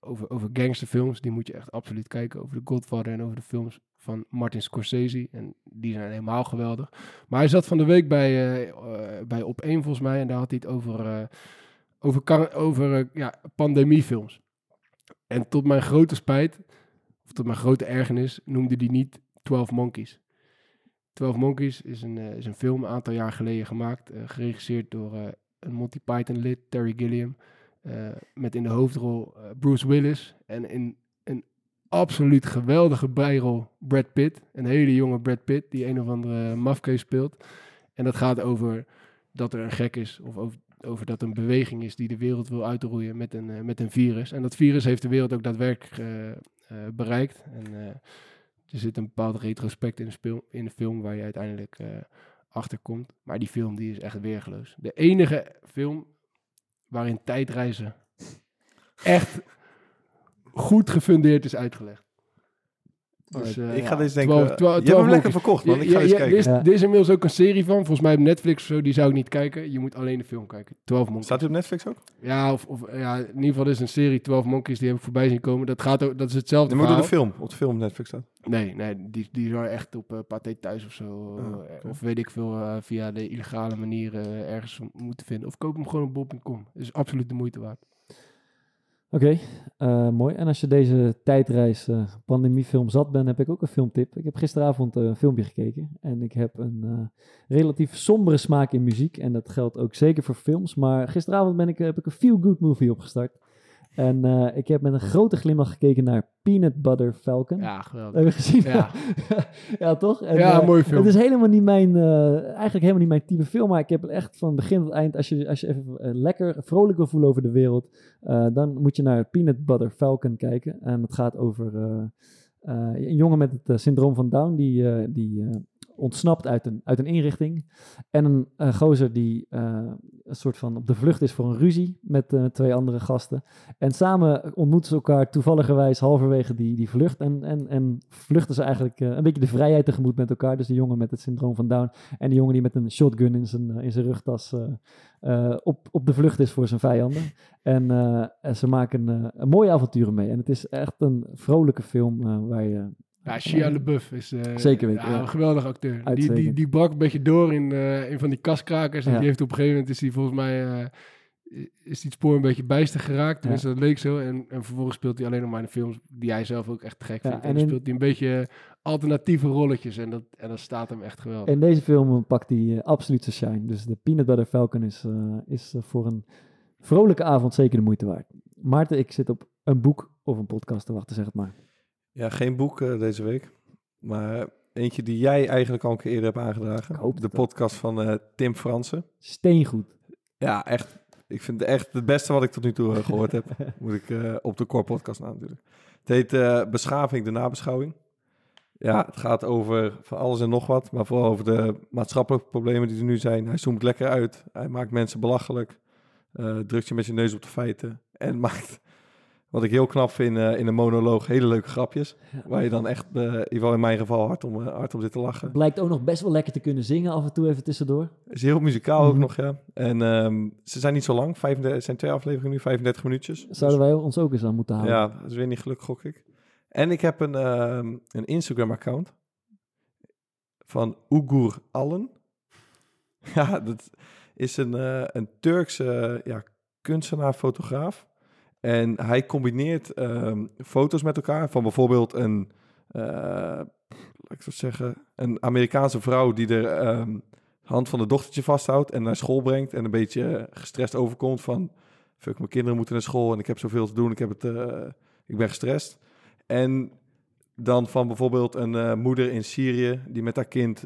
over, over gangsterfilms. Die moet je echt absoluut kijken. Over de Godfather en over de films van Martin Scorsese. En die zijn helemaal geweldig. Maar hij zat van de week bij, bij Op 1 volgens mij. En daar had hij het over, over, over ja, pandemiefilms. En tot mijn grote spijt, of tot mijn grote ergernis, noemde hij niet 12 Monkeys. 12 Monkeys is een, eh, is een film een aantal jaar geleden gemaakt. eh, geregisseerd door eh, een Monty Python lid, Terry Gilliam. met in de hoofdrol Bruce Willis. En in een absoluut geweldige bijrol Brad Pitt. Een hele jonge Brad Pitt die een of andere mafkees speelt. En dat gaat over dat er een gek is. Of over, over dat een beweging is die de wereld wil uitroeien met een, eh, met een virus. En dat virus heeft de wereld ook daadwerkelijk eh, eh, bereikt. En er zit een bepaald retrospect in de, in de film waar je uiteindelijk achter komt. Maar die film die is echt weergeloos. De enige film waarin tijdreizen echt goed gefundeerd is uitgelegd. Dus, eh, ik ga ja, deze denken... 12 je 12 hebt hem lekker verkocht, man. Ik Ja, ga eens ja, kijken. Er is, Ja. er is inmiddels ook een serie van, volgens mij op Netflix of zo, die zou ik niet kijken. Je moet alleen de film kijken. 12 Monkeys. Staat hij op Netflix ook? Ja, of, of ja, in ieder geval is een serie 12 Monkeys, die heb ik voorbij zien komen. Dat, gaat ook, dat is hetzelfde Dan moet door de film. Op de film op Netflix staat. Nee, nee die, die zou echt op uh, Pathé Thuis of zo, Ah, eh, of weet ik veel, eh, via de illegale manier eh, ergens moeten vinden. Of koop hem gewoon op bol.com. is absoluut de moeite waard. Oké, eh, mooi. En als je deze tijdreis eh, pandemiefilm zat bent, heb ik ook een filmtip. Ik heb gisteravond eh, een filmpje gekeken en ik heb een relatief sombere smaak in muziek. En dat geldt ook zeker voor films. Maar gisteravond ben ik, heb ik een feel-good movie opgestart. En eh, ik heb met een grote glimlach gekeken naar Peanut Butter Falcon. Ja, geweldig. Heb je gezien? Ja. *laughs* ja, toch? En, Ja, eh, mooie film. Het is helemaal niet mijn, eh, eigenlijk helemaal niet mijn type film, maar ik heb echt van begin tot eind, als je, als je even lekker vrolijk wil voelen over de wereld, dan moet je naar Peanut Butter Falcon kijken. En het gaat over een jongen met het syndroom van Down, die, die ontsnapt uit een, uit een inrichting. En een gozer die een soort van op de vlucht is voor een ruzie met eh, twee andere gasten. En samen ontmoeten ze elkaar toevalligerwijs halverwege die, die vlucht. En, en, en vluchten ze eigenlijk eh, een beetje de vrijheid tegemoet met elkaar. Dus de jongen met het syndroom van Down en de jongen die met een shotgun in zijn, eh, in zijn rugtas op, op de vlucht is voor zijn vijanden. En, en ze maken een mooie avonturen mee. En het is echt een vrolijke film waar je... Ja, Shia LaBeouf is eh, Zeker weten, ja, ja. een geweldig acteur. Die, die, die brak een beetje door in, eh in van die kaskrakers. En die heeft op een gegeven moment is die volgens mij eh, is die spoor een beetje bijster geraakt. Tenminste, dat leek zo. En, en vervolgens speelt hij alleen nog maar in de films die hij zelf ook echt gek vindt. en En dan in- speelt hij een beetje alternatieve rolletjes. En dat, en dat staat hem echt geweldig. In deze film pakt hij absoluut zijn shine. Dus de Peanut Butter Falcon is, is voor een vrolijke avond zeker de moeite waard. Maarten, ik zit op een boek of een podcast te wachten, zeg het maar. Ja, geen boek eh, deze week. Maar eentje die jij eigenlijk al een keer eerder hebt aangedragen. Ik hoop de podcast van eh, Tim Fransen. Steengoed. Ja, echt. Ik vind het echt het beste wat ik tot nu toe eh, gehoord heb. *laughs* Moet ik op de Core Podcast na natuurlijk. Het heet Beschaving, de nabeschouwing. Ja, het gaat over van alles en nog wat. Maar vooral over de maatschappelijke problemen die er nu zijn. Hij zoomt lekker uit. Hij maakt mensen belachelijk. drukt je met je neus op de feiten. En *laughs* maakt, wat ik heel knap vind, eh, in een monoloog hele leuke grapjes. Ja. Waar je dan echt, eh, in ieder geval in mijn geval, hard om, eh, hard om zit te lachen. Blijkt ook nog best wel lekker te kunnen zingen af en toe even tussendoor. is heel muzikaal ook Mhm. nog, ja. En ehm, ze zijn niet zo lang. 35, het zijn twee afleveringen nu, 35 minuutjes. Zouden wij ons ook eens aan moeten Dus- houden. ja, dat is weer niet gelukkig, gok ik. En ik heb een, ehm, een Instagram-account van Ugur Allen. *laughs* ja, dat is een, een Turkse ja, kunstenaar, fotograaf. En hij combineert ehm, foto's met elkaar van bijvoorbeeld een, eh, laat ik zo zeggen, een Amerikaanse vrouw die de ehm, hand van de dochtertje vasthoudt en naar school brengt en een beetje gestrest overkomt van, fuck, mijn kinderen moeten naar school en ik heb zoveel te doen, ik, heb het, eh, ik ben gestrest. En dan van bijvoorbeeld een eh, moeder in Syrië die met haar kind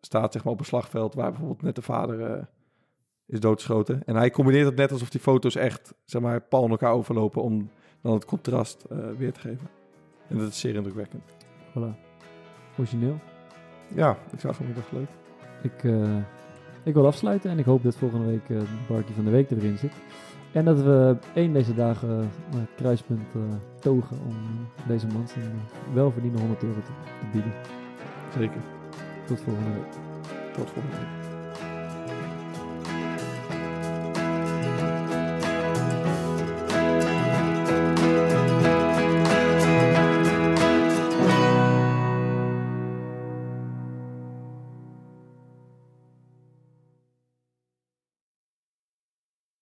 staat zeg maar, op een slagveld waar bijvoorbeeld net de vader is doodgeschoten. En hij combineert het net alsof die foto's echt zeg maar, pal in elkaar overlopen om dan het contrast eh, weer te geven. En dat is zeer indrukwekkend. Voilà. Origineel. Ja, ik zag hem, dacht leuk. Ik, eh, ik wil afsluiten en ik hoop dat volgende week uh, Barkie van de Week er weer in zit. En dat we één deze dagen uh, het kruispunt togen om deze man zijn welverdiende 100 euro te, te bieden. Zeker. Tot volgende week. Tot volgende week.